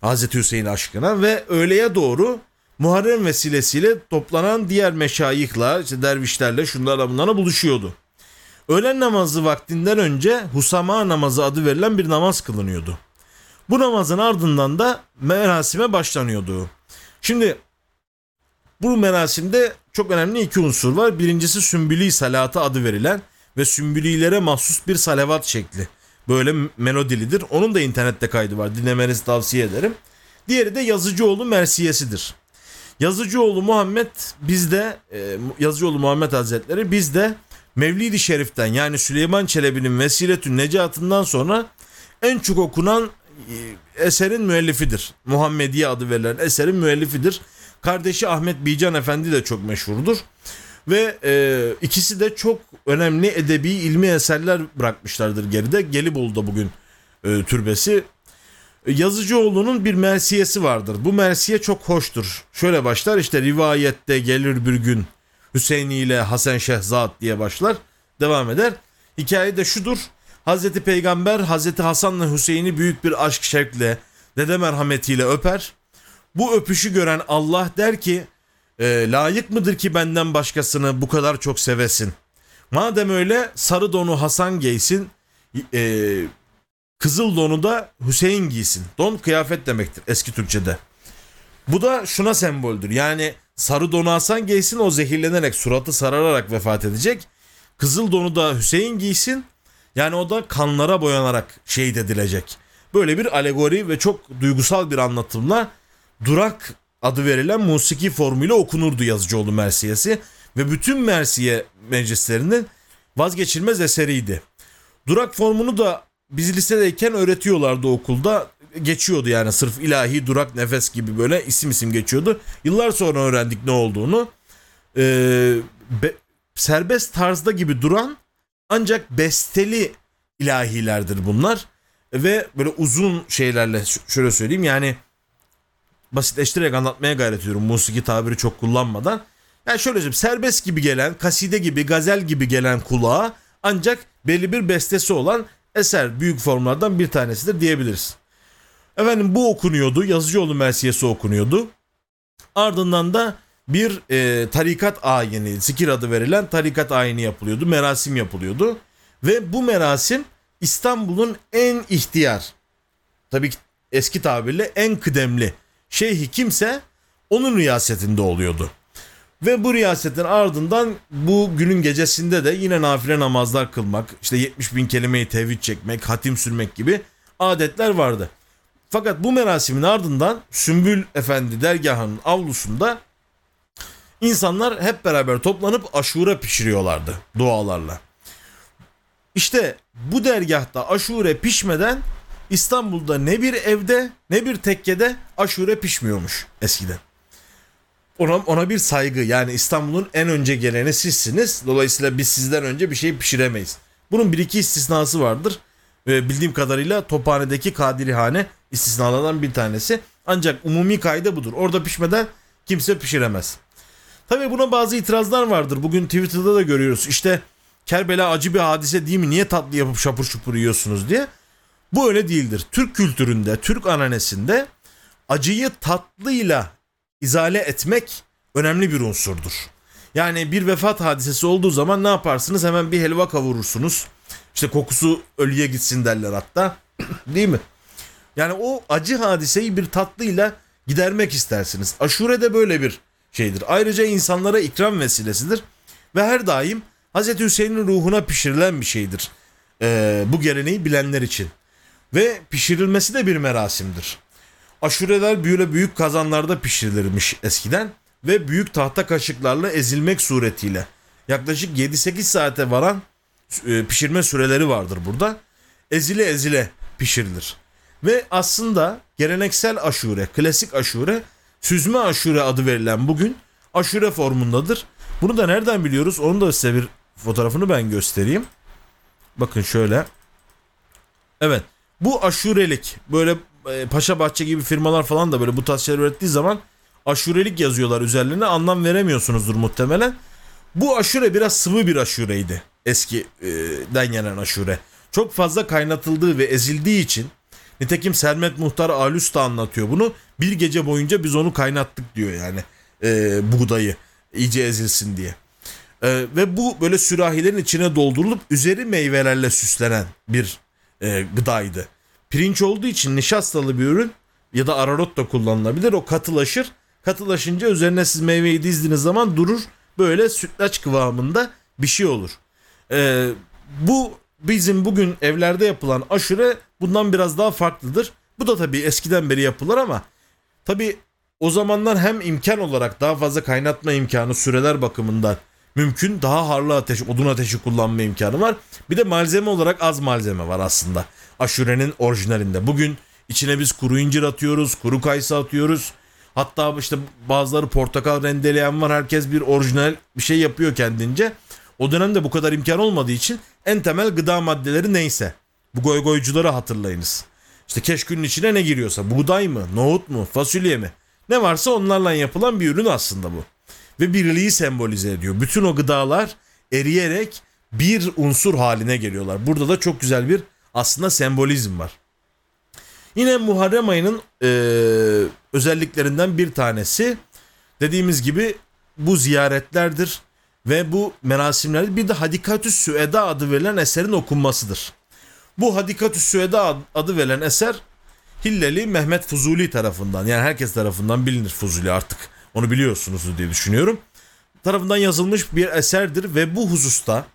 Speaker 1: Hazreti Hüseyin aşkına ve öğleye doğru Muharrem vesilesiyle toplanan diğer meşayihla, işte dervişlerle şunlarla bunlarla buluşuyordu. Öğlen namazı vaktinden önce Husama namazı adı verilen bir namaz kılınıyordu. Bu namazın ardından da merasime başlanıyordu. Şimdi bu merasimde çok önemli iki unsur var. Birincisi Sümbüli Salatı adı verilen ve Sümbülilere mahsus bir salavat şekli. Böyle melodilidir. Onun da internette kaydı var. Dinlemenizi tavsiye ederim. Diğeri de Yazıcıoğlu Mersiyesidir. Yazıcıoğlu Muhammed bizde e, Yazıcıoğlu Muhammed Hazretleri bizde Mevlid-i Şerif'ten yani Süleyman Çelebi'nin Vesiletün Necatından sonra en çok okunan e, eserin müellifidir. Muhammediye adı verilen eserin müellifidir. Kardeşi Ahmet Bican Efendi de çok meşhurdur. Ve e, ikisi de çok önemli edebi ilmi eserler bırakmışlardır geride. Gelibolu'da bugün e, türbesi. Yazıcıoğlu'nun bir mersiyesi vardır. Bu mersiye çok hoştur. Şöyle başlar işte rivayette gelir bir gün Hüseyin ile Hasan Şehzat diye başlar. Devam eder. Hikaye de şudur. Hazreti Peygamber Hazreti Hasan'la Hüseyin'i büyük bir aşk şevkle dede merhametiyle öper. Bu öpüşü gören Allah der ki e, layık mıdır ki benden başkasını bu kadar çok sevesin? Madem öyle sarı donu Hasan giysin, e, kızıl donu da Hüseyin giysin. Don kıyafet demektir eski Türkçe'de. Bu da şuna semboldür. Yani sarı donu Hasan giysin o zehirlenerek suratı sarararak vefat edecek. Kızıl donu da Hüseyin giysin. Yani o da kanlara boyanarak şehit edilecek. Böyle bir alegori ve çok duygusal bir anlatımla Durak adı verilen musiki formuyla okunurdu Yazıcıoğlu Mersiyesi ve bütün Mersiye meclislerinin vazgeçilmez eseriydi. Durak formunu da biz lisedeyken öğretiyorlardı okulda. Geçiyordu yani sırf ilahi durak nefes gibi böyle isim isim geçiyordu. Yıllar sonra öğrendik ne olduğunu. Ee, be, serbest tarzda gibi duran ancak besteli ilahilerdir bunlar. Ve böyle uzun şeylerle şöyle söyleyeyim yani basitleştirerek anlatmaya gayret ediyorum. Musiki tabiri çok kullanmadan. Yani şöyle söyleyeyim serbest gibi gelen, kaside gibi, gazel gibi gelen kulağa ancak belli bir bestesi olan eser büyük formlardan bir tanesidir diyebiliriz. Efendim bu okunuyordu. Yazıcıoğlu Mersiyesi okunuyordu. Ardından da bir e, tarikat ayini, zikir adı verilen tarikat ayini yapılıyordu. Merasim yapılıyordu. Ve bu merasim İstanbul'un en ihtiyar, tabii ki eski tabirle en kıdemli şeyhi kimse onun riyasetinde oluyordu. Ve bu riyasetin ardından bu günün gecesinde de yine nafile namazlar kılmak, işte 70 bin kelimeyi tevhid çekmek, hatim sürmek gibi adetler vardı. Fakat bu merasimin ardından Sümbül Efendi dergahının avlusunda insanlar hep beraber toplanıp aşure pişiriyorlardı dualarla. İşte bu dergahta aşure pişmeden İstanbul'da ne bir evde ne bir tekkede aşure pişmiyormuş eskiden. Ona, ona bir saygı yani İstanbul'un en önce geleni sizsiniz. Dolayısıyla biz sizden önce bir şey pişiremeyiz. Bunun bir iki istisnası vardır. Ee, bildiğim kadarıyla Tophane'deki Kadirihane istisnalardan bir tanesi. Ancak umumi kayda budur. Orada pişmeden kimse pişiremez. Tabii buna bazı itirazlar vardır. Bugün Twitter'da da görüyoruz. İşte Kerbela acı bir hadise değil mi? Niye tatlı yapıp şapur şupur yiyorsunuz diye. Bu öyle değildir. Türk kültüründe, Türk ananesinde acıyı tatlıyla izale etmek önemli bir unsurdur. Yani bir vefat hadisesi olduğu zaman ne yaparsınız? Hemen bir helva kavurursunuz. İşte kokusu ölüye gitsin derler hatta. Değil mi? Yani o acı hadiseyi bir tatlıyla gidermek istersiniz. Aşure böyle bir şeydir. Ayrıca insanlara ikram vesilesidir. Ve her daim Hz. Hüseyin'in ruhuna pişirilen bir şeydir. Ee, bu geleneği bilenler için. Ve pişirilmesi de bir merasimdir. Aşureler böyle büyük kazanlarda pişirilirmiş eskiden ve büyük tahta kaşıklarla ezilmek suretiyle. Yaklaşık 7-8 saate varan e, pişirme süreleri vardır burada. Ezile ezile pişirilir. Ve aslında geleneksel aşure, klasik aşure, süzme aşure adı verilen bugün aşure formundadır. Bunu da nereden biliyoruz? Onu da size bir fotoğrafını ben göstereyim. Bakın şöyle. Evet. Bu aşurelik böyle e, Paşa Bahçe gibi firmalar falan da böyle bu tarz şeyler ürettiği zaman aşurelik yazıyorlar üzerlerine anlam veremiyorsunuzdur muhtemelen. Bu aşure biraz sıvı bir aşureydi eskiden gelen aşure. Çok fazla kaynatıldığı ve ezildiği için nitekim Sermet Muhtar Alüs da anlatıyor bunu. Bir gece boyunca biz onu kaynattık diyor yani e, buğdayı iyice ezilsin diye. E, ve bu böyle sürahilerin içine doldurulup üzeri meyvelerle süslenen bir e, gıdaydı. Pirinç olduğu için nişastalı bir ürün ya da ararot da kullanılabilir. O katılaşır. Katılaşınca üzerine siz meyveyi dizdiğiniz zaman durur. Böyle sütlaç kıvamında bir şey olur. Ee, bu bizim bugün evlerde yapılan aşure bundan biraz daha farklıdır. Bu da tabii eskiden beri yapılır ama tabii o zamanlar hem imkan olarak daha fazla kaynatma imkanı süreler bakımından mümkün. Daha harlı ateş, odun ateşi kullanma imkanı var. Bir de malzeme olarak az malzeme var aslında. Aşurenin orijinalinde. Bugün içine biz kuru incir atıyoruz, kuru kayısı atıyoruz. Hatta işte bazıları portakal rendeleyen var. Herkes bir orijinal bir şey yapıyor kendince. O dönemde bu kadar imkan olmadığı için en temel gıda maddeleri neyse. Bu goygoycuları hatırlayınız. İşte keşkünün içine ne giriyorsa buğday mı, nohut mu, fasulye mi? Ne varsa onlarla yapılan bir ürün aslında bu. Ve birliği sembolize ediyor. Bütün o gıdalar eriyerek bir unsur haline geliyorlar. Burada da çok güzel bir aslında sembolizm var. Yine Muharrem ayının e, özelliklerinden bir tanesi dediğimiz gibi bu ziyaretlerdir ve bu merasimler bir de Hadikatü Süeda adı verilen eserin okunmasıdır. Bu Hadikatü Süeda adı verilen eser Hilleli Mehmet Fuzuli tarafından yani herkes tarafından bilinir Fuzuli artık onu biliyorsunuz diye düşünüyorum. Tarafından yazılmış bir eserdir ve bu hususta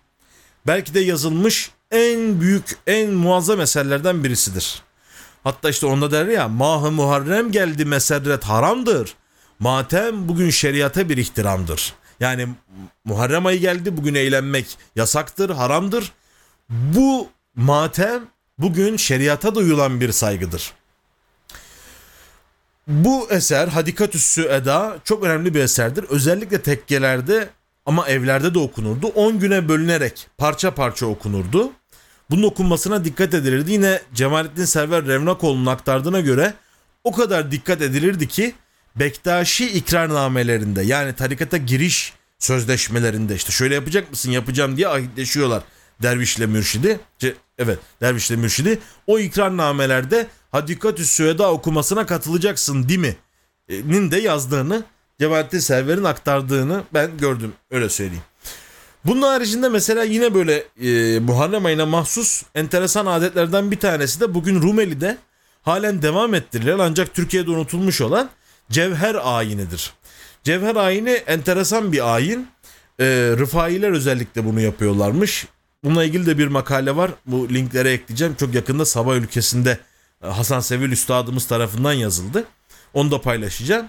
Speaker 1: belki de yazılmış en büyük, en muazzam eserlerden birisidir. Hatta işte onda der ya Mah-ı Muharrem geldi meserret haramdır. Matem bugün şeriate bir ihtiramdır. Yani Muharrem ayı geldi bugün eğlenmek yasaktır, haramdır. Bu matem bugün şeriata duyulan bir saygıdır. Bu eser Hadikatüssü Eda çok önemli bir eserdir. Özellikle tekkelerde ama evlerde de okunurdu. 10 güne bölünerek parça parça okunurdu. Bunun okunmasına dikkat edilirdi. Yine Cemalettin Server Revnakoğlu'nun aktardığına göre o kadar dikkat edilirdi ki Bektaşi ikrarnamelerinde yani tarikata giriş sözleşmelerinde işte şöyle yapacak mısın yapacağım diye ahitleşiyorlar dervişle mürşidi. Evet dervişle mürşidi o ikrarnamelerde Hadikatü Süeda okumasına katılacaksın değil mi? Nin de yazdığını Cemalettin Server'in aktardığını ben gördüm öyle söyleyeyim. Bunun haricinde mesela yine böyle e, Muharrem ayına mahsus enteresan adetlerden bir tanesi de bugün Rumeli'de halen devam ettirilen ancak Türkiye'de unutulmuş olan cevher ayinidir. Cevher ayini enteresan bir ayin. E, Rıfailer özellikle bunu yapıyorlarmış. Bununla ilgili de bir makale var. Bu linklere ekleyeceğim. Çok yakında Sabah ülkesinde E, Hasan Sevil Üstadımız tarafından yazıldı. Onu da paylaşacağım.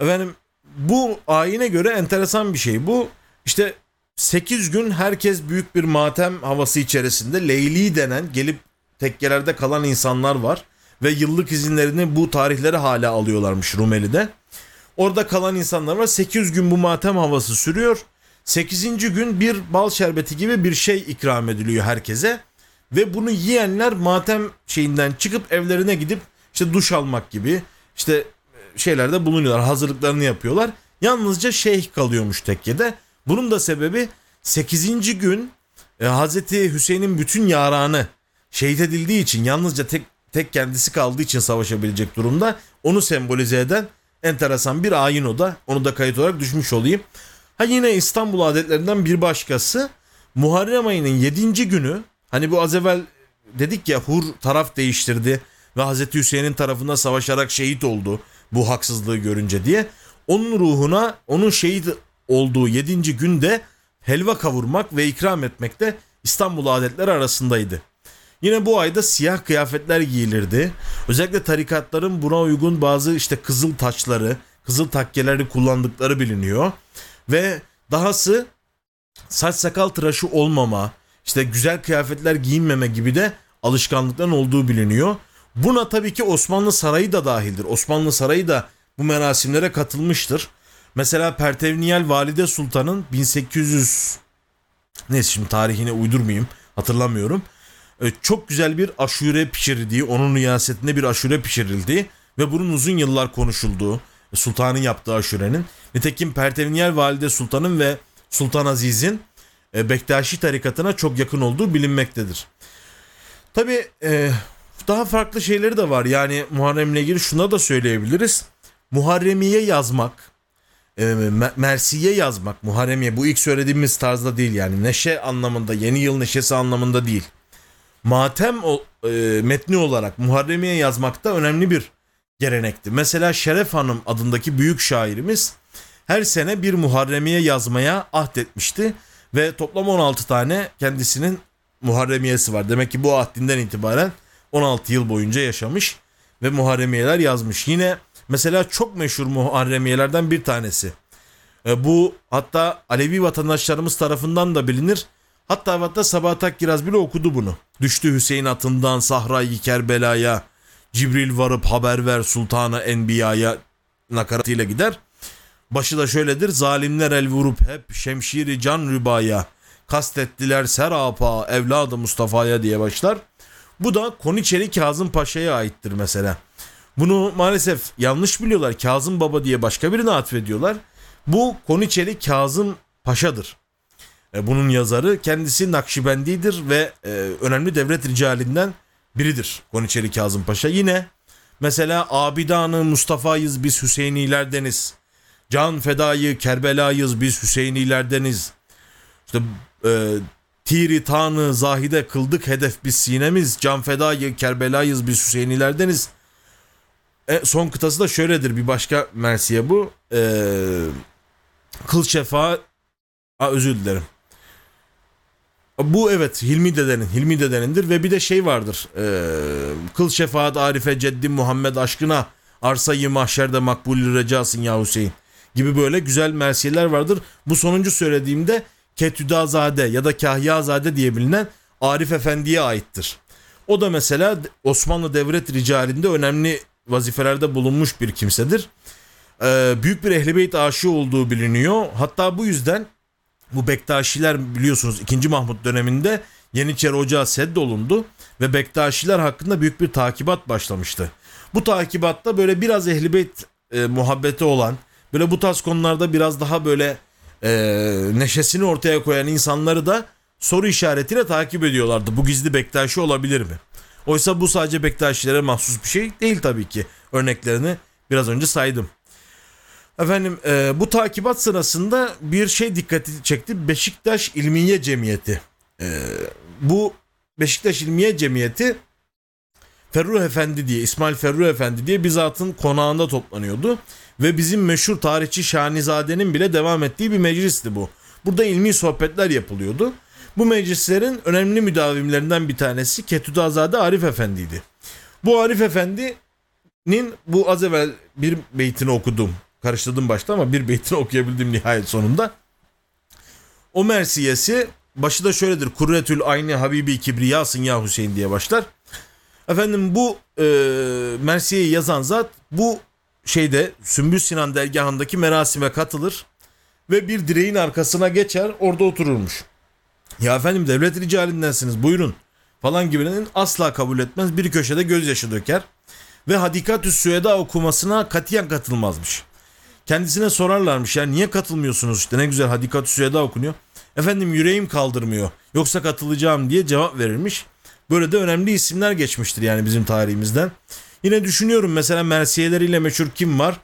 Speaker 1: Efendim bu ayine göre enteresan bir şey. Bu işte 8 gün herkes büyük bir matem havası içerisinde Leyli denen gelip tekkelerde kalan insanlar var. Ve yıllık izinlerini bu tarihlere hala alıyorlarmış Rumeli'de. Orada kalan insanlar var. 800 gün bu matem havası sürüyor. 8. gün bir bal şerbeti gibi bir şey ikram ediliyor herkese. Ve bunu yiyenler matem şeyinden çıkıp evlerine gidip işte duş almak gibi işte şeylerde bulunuyorlar. Hazırlıklarını yapıyorlar. Yalnızca şeyh kalıyormuş tekkede. Bunun da sebebi 8. gün e, Hazreti Hüseyin'in bütün yaranı şehit edildiği için yalnızca tek tek kendisi kaldığı için savaşabilecek durumda. Onu sembolize eden enteresan bir ayin o da. Onu da kayıt olarak düşmüş olayım. Ha yine İstanbul adetlerinden bir başkası Muharrem ayının 7. günü hani bu az evvel dedik ya Hur taraf değiştirdi ve Hazreti Hüseyin'in tarafında savaşarak şehit oldu bu haksızlığı görünce diye. Onun ruhuna onun şehit olduğu 7. günde helva kavurmak ve ikram etmek de İstanbul adetleri arasındaydı. Yine bu ayda siyah kıyafetler giyilirdi. Özellikle tarikatların buna uygun bazı işte kızıl taçları, kızıl takkeleri kullandıkları biliniyor. Ve dahası saç sakal tıraşı olmama, işte güzel kıyafetler giyinmeme gibi de alışkanlıkların olduğu biliniyor. Buna tabii ki Osmanlı Sarayı da dahildir. Osmanlı Sarayı da bu merasimlere katılmıştır. Mesela Pertevniyel Valide Sultan'ın 1800 neyse şimdi tarihini uydurmayayım hatırlamıyorum. Ee, çok güzel bir aşure pişirildiği, onun riyasetinde bir aşure pişirildi ve bunun uzun yıllar konuşulduğu, sultanın yaptığı aşurenin. Nitekim Pertevniyel Valide Sultan'ın ve Sultan Aziz'in e, Bektaşi tarikatına çok yakın olduğu bilinmektedir. Tabi e, daha farklı şeyleri de var. Yani Muharrem'le ilgili şuna da söyleyebiliriz. Muharremiye yazmak, e, Mersiye yazmak, Muharremiye bu ilk söylediğimiz tarzda değil yani neşe anlamında, yeni yıl neşesi anlamında değil. Matem e, metni olarak Muharremiye yazmak da önemli bir gelenekti. Mesela Şeref Hanım adındaki büyük şairimiz her sene bir Muharremiye yazmaya ahdetmişti ve toplam 16 tane kendisinin Muharremiyesi var. Demek ki bu ahdinden itibaren 16 yıl boyunca yaşamış ve Muharremiyeler yazmış. Yine mesela çok meşhur Muharremiyelerden bir tanesi. E, bu hatta Alevi vatandaşlarımız tarafından da bilinir. Hatta hatta Sabahat Akkiraz bile okudu bunu. Düştü Hüseyin atından Sahra-i Kerbela'ya. Cibril varıp haber ver sultana enbiyaya nakaratıyla gider. Başı da şöyledir. Zalimler el vurup hep şemşiri can rübaya. Kastettiler serapa evladı Mustafa'ya diye başlar. Bu da Koniçeli Kazım Paşa'ya aittir mesela. Bunu maalesef yanlış biliyorlar. Kazım Baba diye başka birine atfediyorlar. Bu Koniçeli Kazım Paşa'dır. E, bunun yazarı kendisi Nakşibendidir ve e, önemli devlet ricalinden biridir Koniçeli Kazım Paşa. Yine mesela Abidanı Mustafa'yız biz Hüseyinilerdeniz. Can fedayı Kerbela'yız biz Hüseyinilerdeniz. İşte e, Tiri Tanı Zahide kıldık hedef biz sinemiz. Can fedayı Kerbela'yız biz Hüseyinilerdeniz. E, son kıtası da şöyledir bir başka Mersiye bu. E, Kıl şefa Aa, özür dilerim. Bu evet Hilmi dedenin, Hilmi dedenindir ve bir de şey vardır. E, Kıl şefaat Arife Ceddim Muhammed aşkına arsayı mahşerde makbul recasın ya Hüseyin gibi böyle güzel mersiyeler vardır. Bu sonuncu söylediğimde Ketüdazade ya da Kahyazade diye bilinen Arif Efendi'ye aittir. O da mesela Osmanlı devlet ricalinde önemli vazifelerde bulunmuş bir kimsedir. Ee, büyük bir ehlibeyt aşığı olduğu biliniyor. Hatta bu yüzden bu Bektaşiler biliyorsunuz 2. Mahmut döneminde Yeniçeri Ocağı seddolundu ve Bektaşiler hakkında büyük bir takibat başlamıştı. Bu takibatta böyle biraz ehlibeyt e, muhabbeti olan, böyle bu tarz konularda biraz daha böyle e, neşesini ortaya koyan insanları da soru işaretiyle takip ediyorlardı. Bu gizli Bektaşi olabilir mi? Oysa bu sadece Bektaşilere mahsus bir şey değil tabii ki. Örneklerini biraz önce saydım. Efendim e, bu takibat sırasında bir şey dikkati çekti. Beşiktaş İlmiye Cemiyeti. E, bu Beşiktaş İlmiye Cemiyeti Ferruh Efendi diye İsmail Ferruh Efendi diye bir zatın konağında toplanıyordu. Ve bizim meşhur tarihçi Şanizade'nin bile devam ettiği bir meclisti bu. Burada ilmi sohbetler yapılıyordu. Bu meclislerin önemli müdavimlerinden bir tanesi Ketüdazade Arif Efendi'ydi. Bu Arif Efendi'nin bu az evvel bir beytini okudum. Karıştırdım başta ama bir beytini okuyabildim nihayet sonunda. O mersiyesi başı da şöyledir. Kurretül ayni Habibi Kibriyasın ya Hüseyin diye başlar. Efendim bu e, Mersiye'yi yazan zat bu şeyde Sümbül Sinan dergahındaki merasime katılır ve bir direğin arkasına geçer orada otururmuş. Ya efendim devlet ricalindensiniz buyurun falan gibilerin asla kabul etmez bir köşede gözyaşı döker ve Hadikatü Süeda okumasına katiyen katılmazmış. Kendisine sorarlarmış ya niye katılmıyorsunuz işte ne güzel Hadikatü Süeda okunuyor. Efendim yüreğim kaldırmıyor yoksa katılacağım diye cevap verirmiş. Böyle de önemli isimler geçmiştir yani bizim tarihimizden. Yine düşünüyorum mesela mersiyeleriyle meşhur kim var?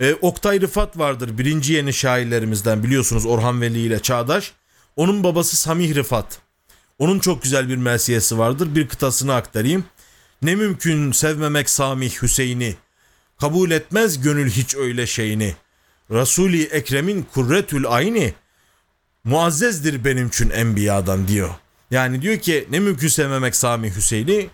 Speaker 1: Ee, Oktay Rıfat vardır birinci yeni şairlerimizden biliyorsunuz Orhan Veli ile çağdaş. Onun babası Samih Rıfat. Onun çok güzel bir mersiyesi vardır. Bir kıtasını aktarayım. Ne mümkün sevmemek Samih Hüseyin'i. Kabul etmez gönül hiç öyle şeyini. Rasuli Ekrem'in kurretül ayni muazzezdir benim için enbiyadan diyor. Yani diyor ki ne mümkün sevmemek Sami Hüseyin'i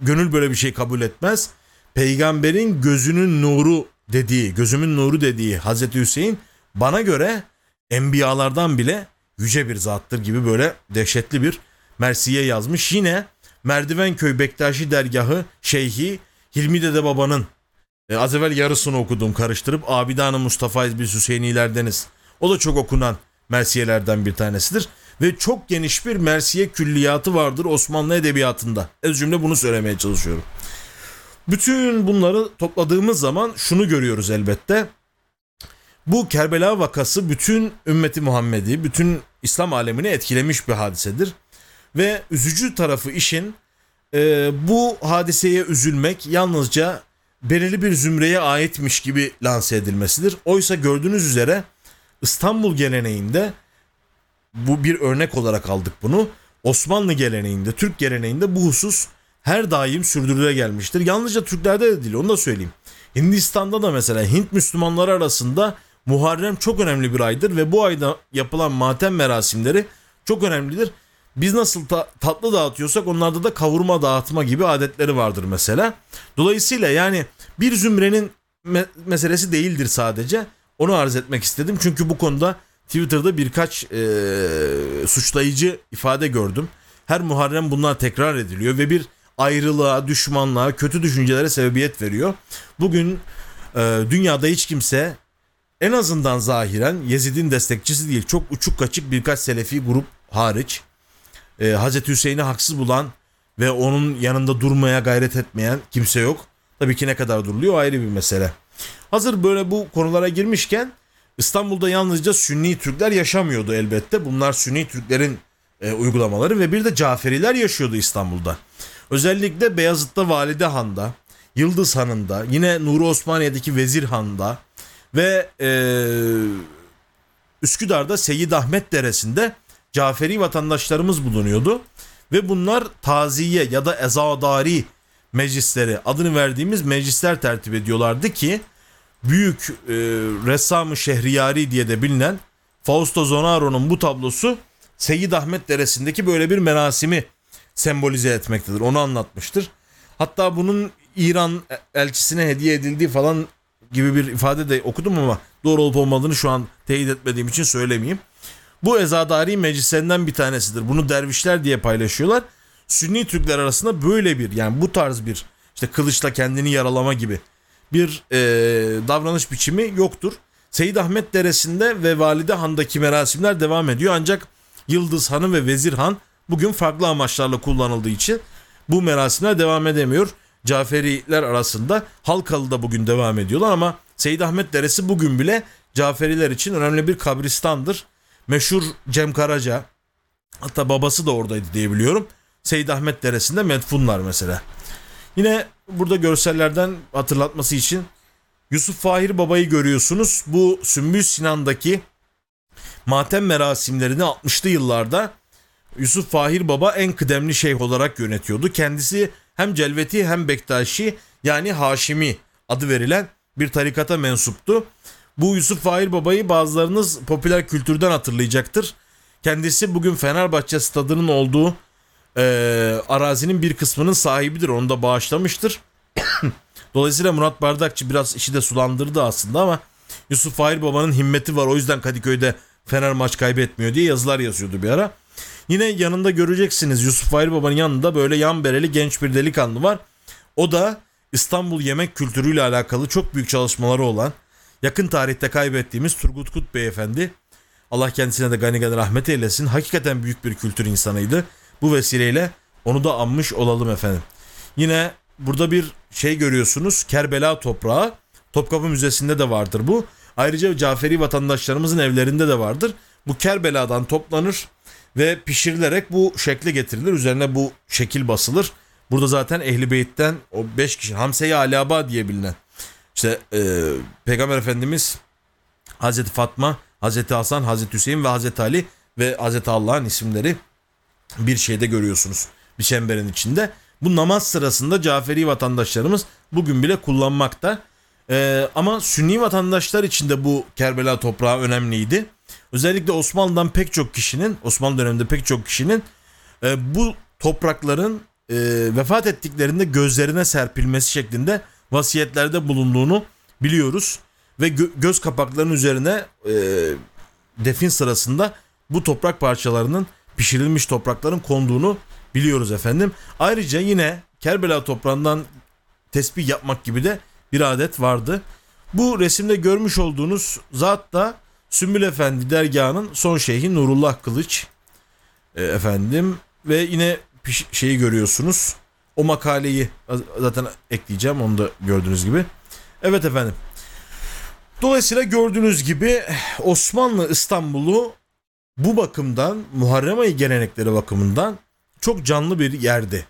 Speaker 1: gönül böyle bir şey kabul etmez. Peygamberin gözünün nuru dediği, gözümün nuru dediği Hazreti Hüseyin bana göre enbiyalardan bile yüce bir zattır gibi böyle dehşetli bir mersiye yazmış. Yine Merdivenköy Bektaşi dergahı Şeyhi Hilmi Dede Baba'nın e, az evvel yarısını okudum karıştırıp Abidanı Mustafa İzbis Hüseyinilerdeniz. O da çok okunan mersiyelerden bir tanesidir. Ve çok geniş bir mersiye külliyatı vardır Osmanlı edebiyatında. Ez cümle bunu söylemeye çalışıyorum. Bütün bunları topladığımız zaman şunu görüyoruz elbette. Bu Kerbela vakası bütün ümmeti Muhammed'i, bütün İslam alemini etkilemiş bir hadisedir. Ve üzücü tarafı işin e, bu hadiseye üzülmek yalnızca belirli bir zümreye aitmiş gibi lanse edilmesidir. Oysa gördüğünüz üzere İstanbul geleneğinde bu bir örnek olarak aldık bunu. Osmanlı geleneğinde, Türk geleneğinde bu husus her daim sürdürüle gelmiştir. Yalnızca Türklerde de değil onu da söyleyeyim. Hindistan'da da mesela Hint Müslümanları arasında Muharrem çok önemli bir aydır ve bu ayda yapılan matem merasimleri çok önemlidir. Biz nasıl ta- tatlı dağıtıyorsak onlarda da kavurma dağıtma gibi adetleri vardır mesela. Dolayısıyla yani bir zümrenin me- meselesi değildir sadece. Onu arz etmek istedim. Çünkü bu konuda Twitter'da birkaç e, suçlayıcı ifade gördüm. Her Muharrem bunlar tekrar ediliyor ve bir ayrılığa, düşmanlığa, kötü düşüncelere sebebiyet veriyor. Bugün e, dünyada hiç kimse en azından zahiren Yezid'in destekçisi değil. Çok uçuk kaçık birkaç Selefi grup hariç. E, Hazreti Hüseyin'i haksız bulan ve onun yanında durmaya gayret etmeyen kimse yok. Tabii ki ne kadar duruluyor ayrı bir mesele. Hazır böyle bu konulara girmişken İstanbul'da yalnızca Sünni Türkler yaşamıyordu elbette. Bunlar Sünni Türklerin e, uygulamaları ve bir de Caferiler yaşıyordu İstanbul'da. Özellikle Beyazıt'ta Valide Han'da, Yıldız Han'ında, yine Nuri Osmaniye'deki Vezir Han'da ve e, Üsküdar'da Seyyid Ahmet Deresi'nde Caferi vatandaşlarımız bulunuyordu. Ve bunlar taziye ya da ezadari meclisleri adını verdiğimiz meclisler tertip ediyorlardı ki büyük e, ressam-ı Şehriyari diye de bilinen Fausto Zonaro'nun bu tablosu Seyyid Ahmet Deresi'ndeki böyle bir merasimi sembolize etmektedir. Onu anlatmıştır. Hatta bunun İran elçisine hediye edildiği falan gibi bir ifade de okudum ama doğru olup olmadığını şu an teyit etmediğim için söylemeyeyim. Bu ezadari meclislerinden bir tanesidir. Bunu dervişler diye paylaşıyorlar. Sünni Türkler arasında böyle bir yani bu tarz bir işte kılıçla kendini yaralama gibi bir e, davranış biçimi yoktur. Seyyid Ahmet Deresi'nde ve Valide Han'daki merasimler devam ediyor ancak Yıldız Hanı ve Vezir Han bugün farklı amaçlarla kullanıldığı için bu merasimler devam edemiyor. Caferiler arasında Halkalı da bugün devam ediyorlar ama Seyyid Ahmet Deresi bugün bile Caferiler için önemli bir kabristandır. Meşhur Cem Karaca hatta babası da oradaydı diye biliyorum. Seyyid Ahmet Deresi'nde medfunlar mesela. Yine burada görsellerden hatırlatması için Yusuf Fahir Baba'yı görüyorsunuz. Bu Sümbül Sinan'daki matem merasimlerini 60'lı yıllarda Yusuf Fahir Baba en kıdemli şeyh olarak yönetiyordu. Kendisi hem Celveti hem Bektaşi yani Haşimi adı verilen bir tarikata mensuptu. Bu Yusuf Fahir Baba'yı bazılarınız popüler kültürden hatırlayacaktır. Kendisi bugün Fenerbahçe stadının olduğu e, arazinin bir kısmının sahibidir. Onu da bağışlamıştır. Dolayısıyla Murat Bardakçı biraz işi de sulandırdı aslında ama Yusuf Fahir Baba'nın himmeti var. O yüzden Kadıköy'de Fener maç kaybetmiyor diye yazılar yazıyordu bir ara. Yine yanında göreceksiniz Yusuf Fahir Baba'nın yanında böyle yan bereli genç bir delikanlı var. O da İstanbul yemek kültürüyle alakalı çok büyük çalışmaları olan yakın tarihte kaybettiğimiz Turgut Kut Beyefendi. Allah kendisine de gani gani rahmet eylesin. Hakikaten büyük bir kültür insanıydı. Bu vesileyle onu da anmış olalım efendim. Yine burada bir şey görüyorsunuz. Kerbela toprağı. Topkapı Müzesi'nde de vardır bu. Ayrıca Caferi vatandaşlarımızın evlerinde de vardır. Bu Kerbela'dan toplanır ve pişirilerek bu şekle getirilir. Üzerine bu şekil basılır. Burada zaten Ehli Beyt'ten o 5 kişi Hamse-i Alaba diye bilinen. İşte e, Peygamber Efendimiz Hazreti Fatma, Hazreti Hasan, Hazreti Hüseyin ve Hazreti Ali ve Hazreti Allah'ın isimleri bir şeyde görüyorsunuz. Bir çemberin içinde. Bu namaz sırasında Caferi vatandaşlarımız bugün bile kullanmakta. Ee, ama Sünni vatandaşlar için de bu Kerbela toprağı önemliydi. Özellikle Osmanlı'dan pek çok kişinin, Osmanlı döneminde pek çok kişinin e, bu toprakların e, vefat ettiklerinde gözlerine serpilmesi şeklinde vasiyetlerde bulunduğunu biliyoruz. Ve gö- göz kapaklarının üzerine e, defin sırasında bu toprak parçalarının pişirilmiş toprakların konduğunu biliyoruz efendim. Ayrıca yine Kerbela toprağından tesbih yapmak gibi de bir adet vardı. Bu resimde görmüş olduğunuz zat da Sümbül Efendi dergahının son şeyhi Nurullah Kılıç e, efendim ve yine şeyi görüyorsunuz. O makaleyi zaten ekleyeceğim onu da gördüğünüz gibi. Evet efendim. Dolayısıyla gördüğünüz gibi Osmanlı İstanbul'u bu bakımdan Muharrem ayı gelenekleri bakımından çok canlı bir yerdi.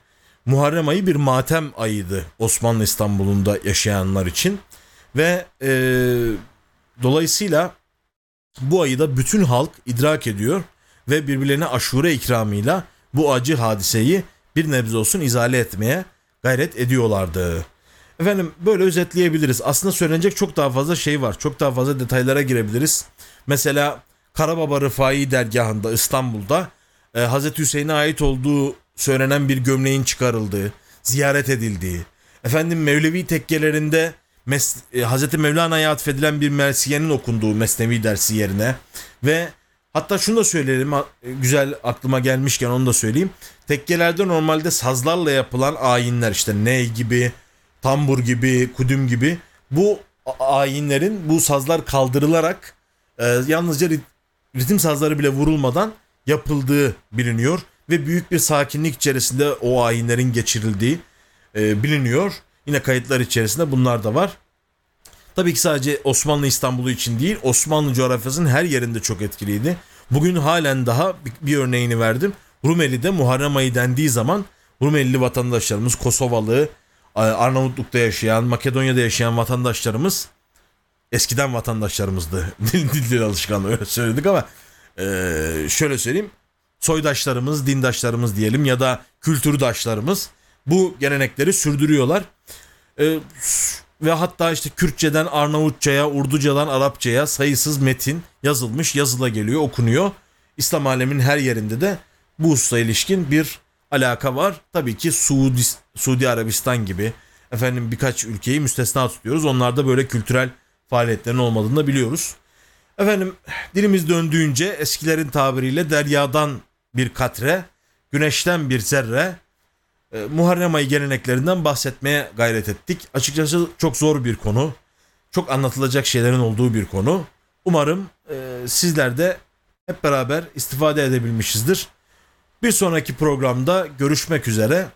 Speaker 1: Muharrem ayı bir matem ayıydı Osmanlı İstanbul'unda yaşayanlar için ve e, dolayısıyla bu ayı da bütün halk idrak ediyor ve birbirlerine aşure ikramıyla bu acı hadiseyi bir nebze olsun izale etmeye gayret ediyorlardı. Efendim böyle özetleyebiliriz. Aslında söylenecek çok daha fazla şey var. Çok daha fazla detaylara girebiliriz. Mesela Karababa Rıfai dergahında İstanbul'da e, Hazreti Hüseyin'e ait olduğu söylenen bir gömleğin çıkarıldığı, ziyaret edildiği, efendim Mevlevi tekkelerinde Mes e, Hazreti Mevlana'ya atfedilen bir mersiyenin okunduğu Mesnevi dersi yerine ve hatta şunu da söyleyelim e, güzel aklıma gelmişken onu da söyleyeyim. Tekkelerde normalde sazlarla yapılan ayinler işte ney gibi, tambur gibi, kudüm gibi bu ayinlerin bu sazlar kaldırılarak e, yalnızca rit- ritim sazları bile vurulmadan yapıldığı biliniyor ve büyük bir sakinlik içerisinde o ayinlerin geçirildiği e, biliniyor. Yine kayıtlar içerisinde bunlar da var. Tabii ki sadece Osmanlı İstanbul'u için değil, Osmanlı coğrafyasının her yerinde çok etkiliydi. Bugün halen daha bir, örneğini verdim. Rumeli'de Muharrem ayı dendiği zaman Rumelili vatandaşlarımız, Kosovalı, Arnavutluk'ta yaşayan, Makedonya'da yaşayan vatandaşlarımız eskiden vatandaşlarımızdı. Dil dil dil alışkanlığı öyle söyledik ama eee, şöyle söyleyeyim. Soydaşlarımız, dindaşlarımız diyelim ya da kültürdaşlarımız bu gelenekleri sürdürüyorlar. Eee, ve hatta işte Kürtçeden Arnavutçaya, Urducadan Arapçaya sayısız metin yazılmış, yazıla geliyor, okunuyor. İslam aleminin her yerinde de bu hususa ilişkin bir alaka var. Tabii ki Suudi, Suudi Arabistan gibi efendim birkaç ülkeyi müstesna tutuyoruz. Onlarda böyle kültürel faaliyetlerin olmadığını da biliyoruz. Efendim dilimiz döndüğünce eskilerin tabiriyle deryadan bir katre, güneşten bir zerre, e, Muharrem ayı geleneklerinden bahsetmeye gayret ettik. Açıkçası çok zor bir konu. Çok anlatılacak şeylerin olduğu bir konu. Umarım e, sizler de hep beraber istifade edebilmişizdir. Bir sonraki programda görüşmek üzere.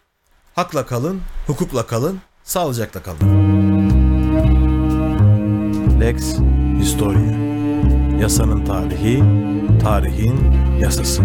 Speaker 1: Hakla kalın, hukukla kalın, sağlıcakla kalın. Lex Historia Yasanın tarihi, tarihin yasası.